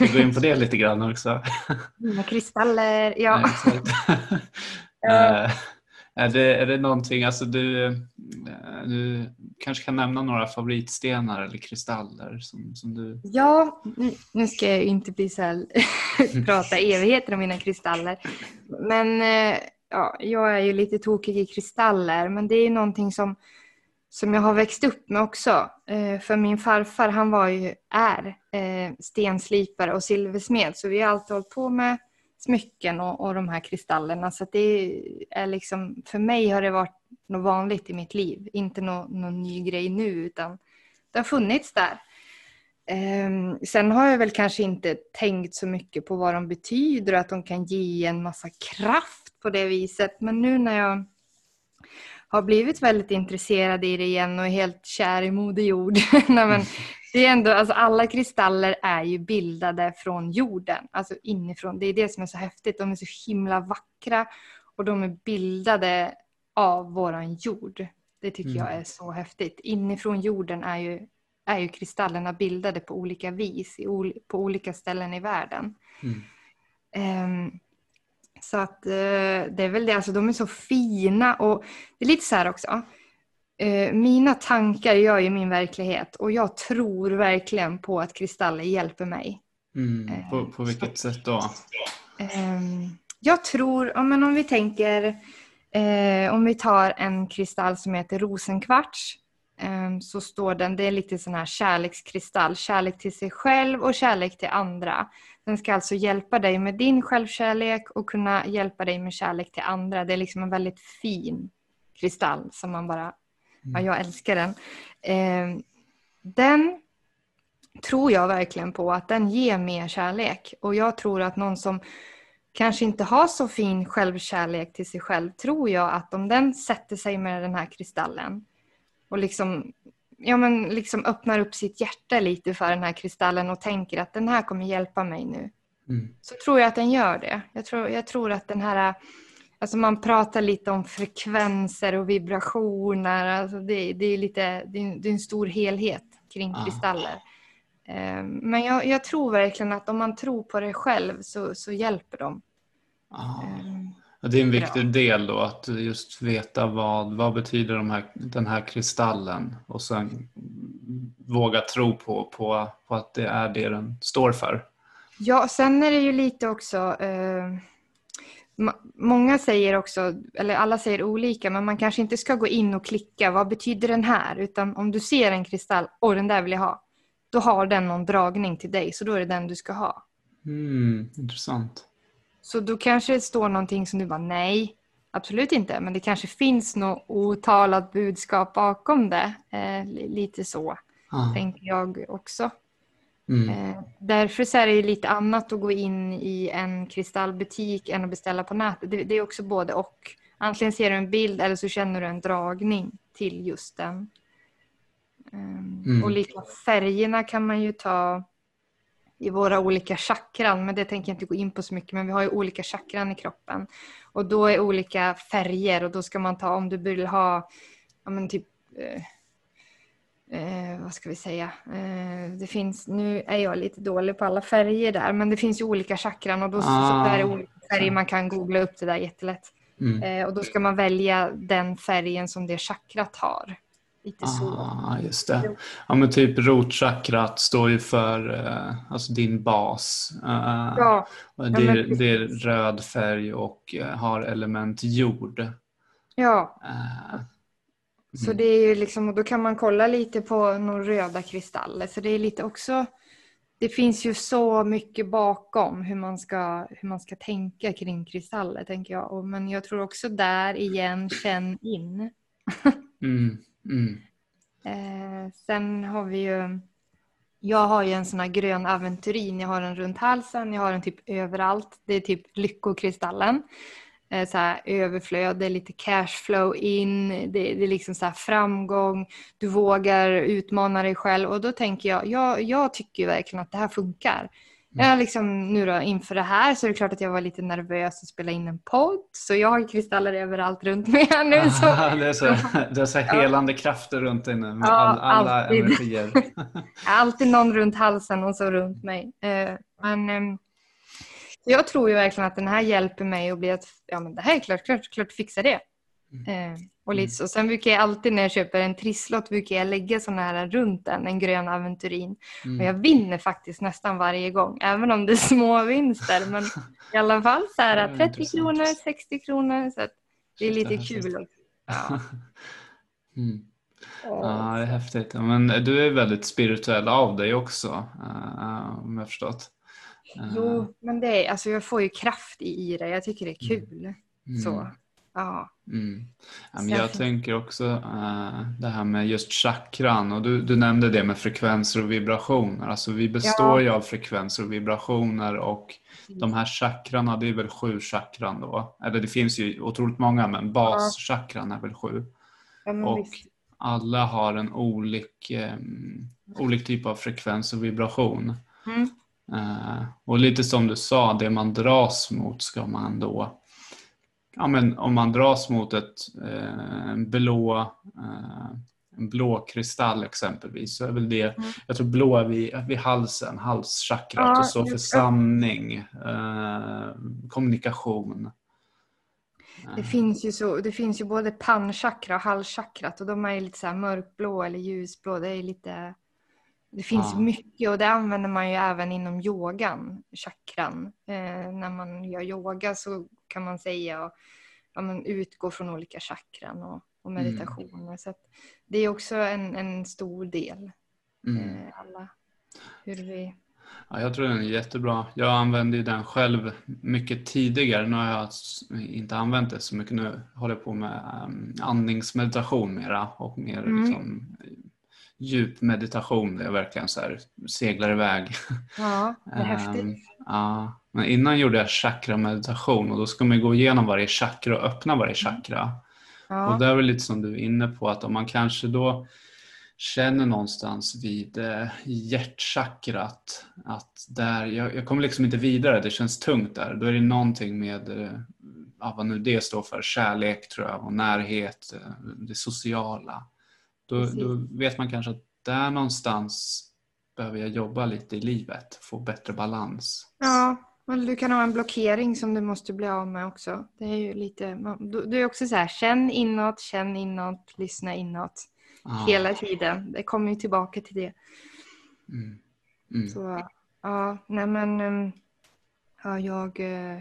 vi gå in på det lite grann också. Mina kristaller. Ja, är, det, är det någonting, alltså du, eh, du kanske kan nämna några favoritstenar eller kristaller som, som du... Ja, nu- ska jag ju inte bli så här, prata evigheter om mina kristaller. Men eh, ja, jag är ju lite tokig i kristaller, men det är ju någonting som, som jag har växt upp med också. Eh, för min farfar, han var ju, är stenslipare och silversmed, så vi har alltid hållit på med smycken och, och de här kristallerna. Så att det är liksom, för mig har det varit något vanligt i mitt liv, inte någon, någon ny grej nu, utan det har funnits där. Um, sen har jag väl kanske inte tänkt så mycket på vad de betyder och att de kan ge en massa kraft på det viset. Men nu när jag har blivit väldigt intresserad i det igen och är helt kär i Moder Jord. Nej, men det är ändå, alltså alla kristaller är ju bildade från jorden, alltså inifrån. Det är det som är så häftigt. De är så himla vackra och de är bildade av våran jord. Det tycker Mm. jag är så häftigt. Inifrån jorden är ju är ju kristallerna bildade på olika vis ol- på olika ställen i världen. Mm. Ehm, så att eh, det är väl det, alltså de är så fina och det är lite så här också. Eh, mina tankar gör ju min verklighet och jag tror verkligen på att kristaller hjälper mig. Mm. Eh, På, på vilket sätt då? Ehm, jag tror, ja, men om vi tänker, eh, om vi tar en kristall som heter rosenkvarts. ehm, så står den, det är lite sån här kärlekskristall, kärlek till sig själv och kärlek till andra. Den ska alltså hjälpa dig med din självkärlek och kunna hjälpa dig med kärlek till andra. Det är liksom en väldigt fin kristall som man bara, ja jag älskar den. Ehm, den tror jag verkligen på att den ger mer kärlek. Och jag tror att någon som kanske inte har så fin självkärlek till sig själv, tror jag att om den sätter sig med den här kristallen och liksom, ja, men liksom öppnar upp sitt hjärta lite för den här kristallen och tänker att den här kommer hjälpa mig nu. Mm. Så tror jag att den gör det. Jag tror, jag tror att den här, alltså man pratar lite om frekvenser och vibrationer, alltså det, det är lite, det är, det är en stor helhet kring Ja. kristaller. Ehm, Men jag, jag tror verkligen att om man tror på det själv så, så hjälper de. Ah. Ehm, Ja, Det är en viktig del då att just veta vad, vad betyder de här, den här kristallen och sen våga tro på, på, på att det är det den står för. Ja, sen är det ju lite också... Eh, många säger också, eller alla säger olika, men man kanske inte ska gå in och klicka. Vad betyder den här? Utan om du ser en kristall, och den där vill jag ha. Då har den någon dragning till dig, så då är det den du ska ha. Mm, intressant. Så då kanske det står någonting som du bara, nej, absolut inte. Men det kanske finns något otalat budskap bakom det. Eh, li- lite så, Ah. tänker jag också. Mm. Eh, därför så är det lite annat att gå in i en kristallbutik än att beställa på nätet. Det, det är också både och. Antingen ser du en bild eller så känner du en dragning till just den. Ehm, Mm. Och lika färgerna kan man ju ta i våra olika chakran, men det tänker jag inte gå in på så mycket. Men vi har ju olika chakran i kroppen. Och då är olika färger och då ska man ta om du vill ha, ja men typ eh, vad ska vi säga? Eh, det finns, nu är jag lite dålig på alla färger där, men det finns ju olika chakran och då så, Ah, så är det olika färger. Man kan googla upp det där jättelätt. Mm. Eh, och då ska man välja den färgen som det chakrat har. Lite så. Ah, just det. Ja, men typ rotchakrat står ju för eh, alltså din bas. Eh, Ja, det, är, det är röd färg och eh, har element jord. ja. Eh, Så Mm. det är ju liksom, och då kan man kolla lite på några röda kristaller. Så det är lite också det finns ju så mycket bakom hur man ska, hur man ska tänka kring kristaller, tänker jag. Och, men jag tror också där igen, känn in. Mm. Mm. Eh, sen har vi ju, jag har ju en sån här grön aventurin, jag har den runt halsen, jag har den typ överallt. Det är typ lyckokristallen. Eh, så här, överflöd, det är lite cashflow in, det, det är liksom så framgång, du vågar utmana dig själv och då tänker jag, jag, jag tycker verkligen att det här funkar. Mm. Jag liksom, nu då, inför det här så är det klart att jag var lite nervös att spela in en podd. Så jag har kristaller överallt runt mig här nu. Så. det är så, det är så helande ja. krafter runt dig nu med ja, all, alla alltid. energier. alltid någon runt halsen och så runt mig. Eh, men ehm, jag tror ju verkligen att den här hjälper mig att bli att ja, men det här är klart, klart, klart fixa det. Mm. Eh, och, lite så. Sen brukar jag alltid när jag köper en trisslott brukar jag lägga sådana här runt den, en grön aventurin. Mm. Och jag vinner faktiskt nästan varje gång, även om det är små vinster. Men i alla fall så här 30 kronor, 60 kronor. Så det är lite kul. Också. Ja. Mm. Ja, det är häftigt. Men du är väldigt spirituell av dig också, uh, om jag förstått. Jo, eh. men det är, alltså jag får ju kraft i det. Jag tycker det är mm. kul. Mm. Så, ja. Mm. jag tänker också uh, det här med just chakran och du, du nämnde det med frekvenser och vibrationer. Alltså vi består ja. ju av frekvenser och vibrationer och de här chakrarna, det är väl sju chakran då? Eller det finns ju otroligt många men baschakran är väl sju. Ja, och visst. alla har en olik, um, olik typ av frekvens och vibration. Mm. Uh, och lite som du sa, det man dras mot ska man då ja, men om man dras mot ett eh, blå, eh, en blå kristall exempelvis så är väl det, mm. jag tror blå är vid, vid halsen, halschakrat ja, och så för sanning, eh, kommunikation. Det finns ju, så, det finns ju både pannchakra och halschakrat och de är lite så mörkblå eller ljusblå. Det är lite det finns ja. mycket och det använder man ju även inom yogan, chakran. Eh, när man gör yoga så kan man säga och, ja, man utgår från olika chakran och, och mm. meditationer. Mm. Så det är också en, en stor del. Mm. Eh, alla, hur vi... Ja, jag tror den är jättebra. Jag använde den själv mycket tidigare. Nu har jag inte använt det så mycket. Nu håller jag på med um, andningsmeditation mera och mer mm. liksom, djup meditation där jag verkligen så här seglar iväg. Ja, det är häftigt. Um, ja. Men innan gjorde jag chakra-meditation och då ska man gå igenom varje chakra och öppna varje chakra. Ja. Och det är väl lite som du är inne på att om man kanske då känner någonstans vid eh, hjärtchakrat att där, jag, jag kommer liksom inte vidare, det känns tungt där. Då är det någonting med eh, vad nu det står för, kärlek tror jag och närhet, eh, det sociala. Då, då, vet man kanske att där någonstans behöver jag jobba lite i livet, få bättre balans. Ja, men du kan ha en blockering som du måste bli av med också. Det är ju lite, du är också så här, känn inåt, känn inåt, lyssna inåt. Ah. Hela tiden. Det kommer ju tillbaka till det. Mm. Mm. Så ja, nej men um, ja, jag, eh,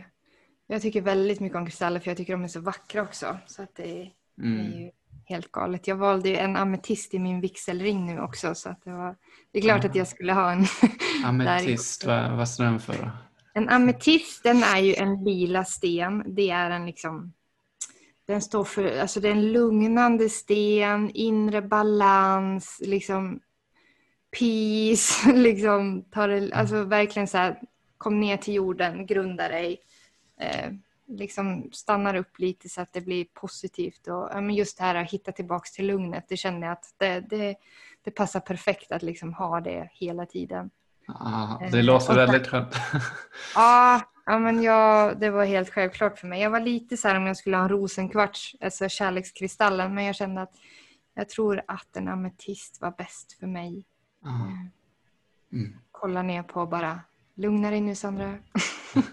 jag tycker väldigt mycket om kristaller för jag tycker de är så vackra också. Så att det, mm. är ju helt galet. Jag valde ju en ametist i min vigselring nu också så att det var det är klart att jag skulle ha en. ametist, vad, vad står den för? En ametist den är ju en lila sten. Det är en liksom den står för, alltså det är en lugnande sten, inre balans, liksom peace, liksom tar det, alltså verkligen så här, kom ner till jorden, grunda dig. Eh, liksom stannar upp lite så att det blir positivt. Och, ja, men just det här att hitta tillbaka till lugnet, det känner jag att det, det, det passar perfekt att liksom ha det hela tiden. Ah, det låter väldigt skönt. ja, ja, men jag, det var helt självklart för mig. Jag var lite så här om jag skulle ha en rosenkvarts, alltså kärlekskristallen, men jag kände att jag tror att en ametist var bäst för mig. Ah. Mm. Kolla ner på bara, lugna dig nu Sandra.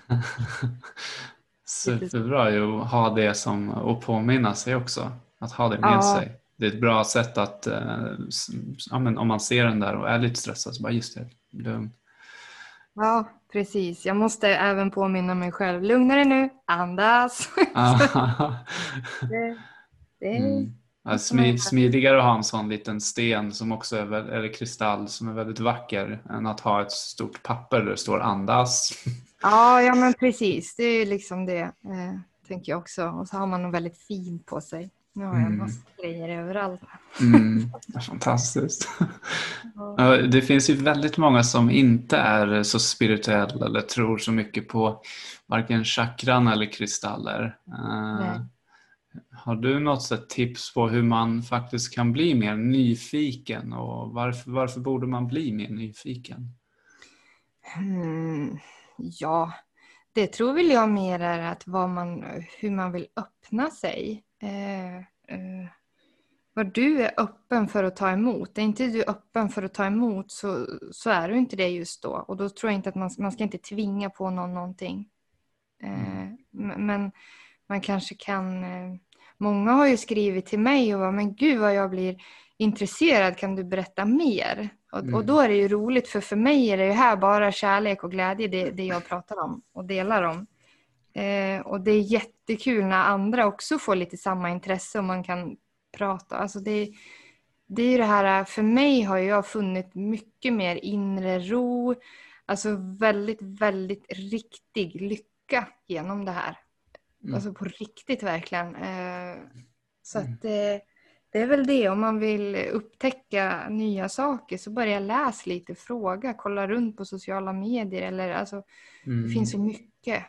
Superbra ju att ha det som och påminna sig också. Att ha det med ja. sig. Det är ett bra sätt att eh, ja, men om man ser den där och är lite stressad så bara just det, lugn. Ja, precis. Jag måste även påminna mig själv. Lugna dig nu, andas. det, det, mm. Ja, smi, smidigare att ha en sån liten sten som också är, eller kristall som är väldigt vacker än att ha ett stort papper där det står andas. Ja, ja men precis. Det är liksom det, eh, tänker jag också. Och så har man något väldigt fint på sig. Nu har jag en massa mm. grejer överallt. Mm, fantastiskt. Ja. Det finns ju väldigt många som inte är så spirituella eller tror så mycket på varken chakran eller kristaller. Nej. Eh, har du något tips på hur man faktiskt kan bli mer nyfiken och varför, varför borde man bli mer nyfiken? Mm, ja, det tror väl jag mer är att vad man, hur man vill öppna sig. Eh, eh, vad du är öppen för att ta emot. Är inte du öppen för att ta emot så, så är du inte det just då. Och då tror jag inte att man, man ska inte tvinga på någon någonting. Eh, mm. men man kanske kan eh, Många har ju skrivit till mig och bara, men gud vad jag blir intresserad, kan du berätta mer? Och, mm. och, då är det ju roligt, för för mig är det ju här bara kärlek och glädje, det, det jag pratar om och delar om. Eh, och det är jättekul när andra också får lite samma intresse och man kan prata. Alltså det, det är det här, för mig har jag funnit mycket mer inre ro, alltså väldigt, väldigt riktig lycka genom det här. Mm. Alltså på riktigt verkligen. Eh, så mm. att det, det är väl det, om man vill upptäcka nya saker så börja läsa lite, fråga, kolla runt på sociala medier. Eller, alltså, mm. Det finns så mycket.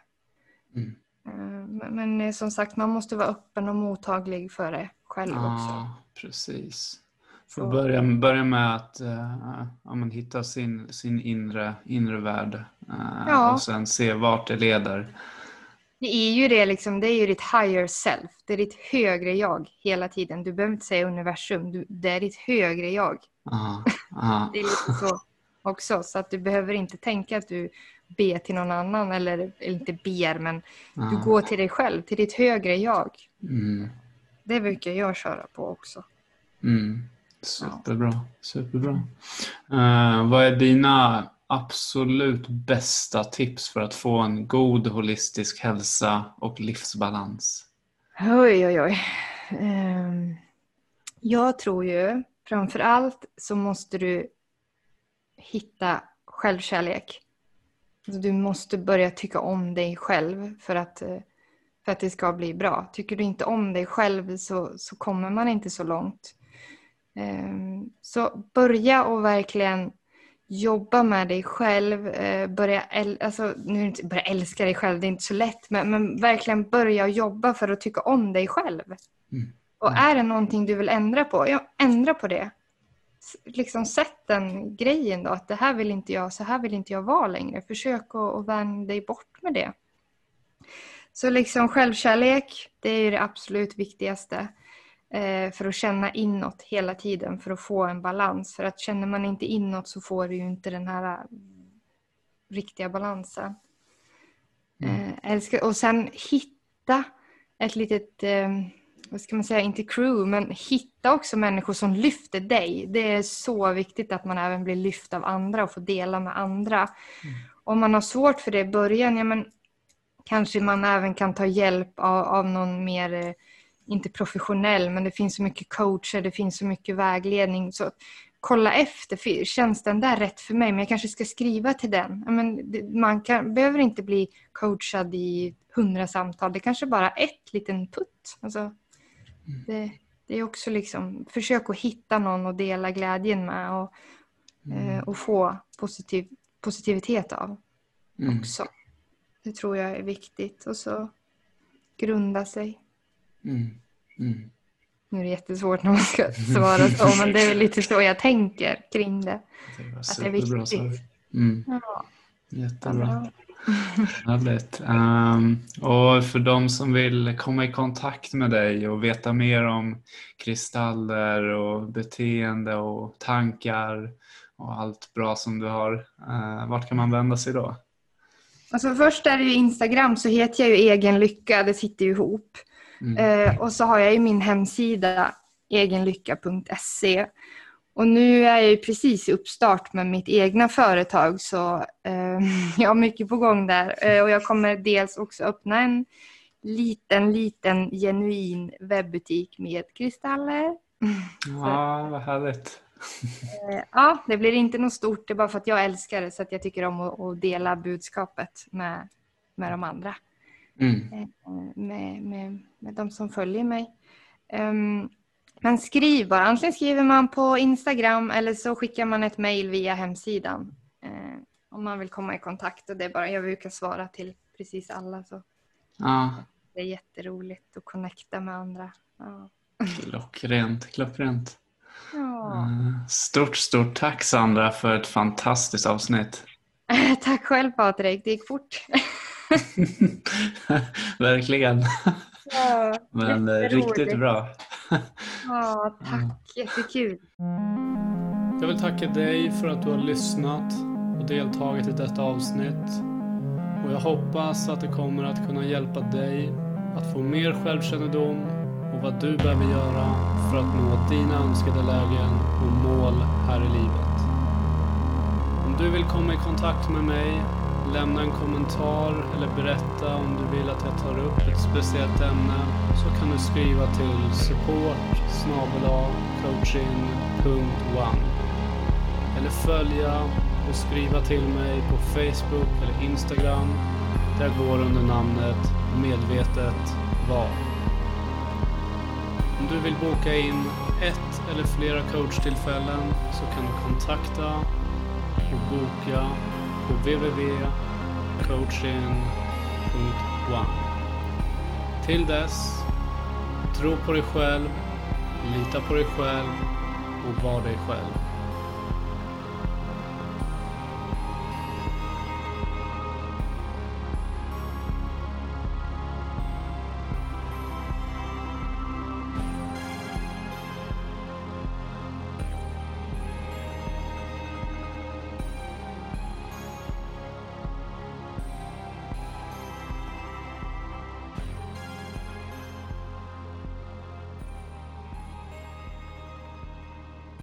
Mm. Eh, men eh, som sagt, man måste vara öppen och mottaglig för det själv ja, också. Precis. Får börja, börja med att uh, ja, hitta sin, sin inre, inre värld uh, ja. och sen se vart det leder. Det är ju det, liksom, det är ju ditt higher self. Det är ditt högre jag hela tiden. Du behöver inte säga universum, du, det är ditt högre jag. Aha, aha. det är lite så också. Så att du behöver inte tänka att du ber till någon annan, eller, eller inte ber, men aha. du går till dig själv, till ditt högre jag. Mm. Det brukar jag köra på också. Mm. Superbra. Superbra. Uh, vad är dina absolut bästa tips för att få en god holistisk hälsa och livsbalans? Oj, oj, oj. Ehm, jag tror ju framför allt så måste du hitta självkärlek. Alltså, du måste börja tycka om dig själv för att, eh, för att det ska bli bra. Tycker du inte om dig själv så, så kommer man inte så långt. Ehm, så börja och verkligen jobba med dig själv, eh, börja, äl alltså, nu inte börja älska dig själv, det är inte så lätt, men, men verkligen börja jobba för att tycka om dig själv. Mm. Och är det någonting du vill ändra på, ja, ändra på det. Liksom sätt den grejen då, att det här vill inte jag, så här vill inte jag vara längre. Försök att, att vända dig bort med det. Så liksom självkärlek, det är det absolut viktigaste. Eh, för att känna inåt hela tiden för att få en balans. För att känner man inte inåt så får du ju inte den här eh, riktiga balansen. Mm. Eh, och sen hitta ett litet, vad ska man säga, inte crew, men hitta också människor som lyfter dig. Det är så viktigt att man även blir lyft av andra och får dela med andra. Mm. Om man har svårt för det i början, ja men kanske man även kan ta hjälp av, av någon mer inte professionell, men det finns så mycket coacher, det finns så mycket vägledning. Så kolla efter, känns den där rätt för mig? Men jag kanske ska skriva till den. Men man kan, behöver inte bli coachad i hundra samtal, det kanske bara ett liten putt. Alltså, mm. det, det, är också liksom, försök att hitta någon att dela glädjen med och, mm. eh, och få positiv, positivitet av mm. också. Det tror jag är viktigt. Och så grunda sig. Mm. Mm. Nu är det jättesvårt när man ska svara så, men det är lite så jag tänker kring det. det att det är viktigt. Mm. Ja. Jättebra. Härligt. Um, och för de som vill komma i kontakt med dig och veta mer om kristaller och beteende och tankar och allt bra som du har, uh, vart kan man vända sig då? Alltså först är det ju Instagram så heter jag ju Egen Lycka, det sitter ju ihop. Mm. Eh, och så har jag ju min hemsida egenlycka.se. Och nu är jag ju precis i uppstart med mitt egna företag så eh, jag har mycket på gång där. Eh, och jag kommer dels också öppna en liten, liten genuin webbutik med kristaller. Ja, vad härligt. Eh, ja, det blir inte något stort. Det är bara för att jag älskar det så att jag tycker om att, att dela budskapet med, med de andra. Mm. Eh, med, med, med de som följer mig. Um, men skriv bara. Antingen skriver man på Instagram eller så skickar man ett mejl via hemsidan. Eh, om man vill komma i kontakt. Och det är bara, jag brukar svara till precis alla. Så. Ja. Det är jätteroligt att connecta med andra. Ja. Klockrent, klockrent. Ja. Eh, Stort, stort tack Sandra för ett fantastiskt avsnitt. Tack själv Patrik, det gick fort. Verkligen. Ja, Men eh, riktigt bra. Ja, tack. Jättekul. Jag vill tacka dig för att du har lyssnat och deltagit i detta avsnitt. Och jag hoppas att det kommer att kunna hjälpa dig att få mer självkännedom och vad du behöver göra för att nå dina önskade lägen och mål här i livet. Om du vill komma i kontakt med mig, lämna en kommentar eller berätta om du vill att jag tar upp ett speciellt ämne så kan du skriva till support coaching.one eller följa och skriva till mig på Facebook eller Instagram. Där jag går under namnet Medvetet VAR. Om du vill boka in ett eller flera coachtillfällen så kan du kontakta och boka på www.coaching.one. Till dess, tro på dig själv, lita på dig själv och var dig själv.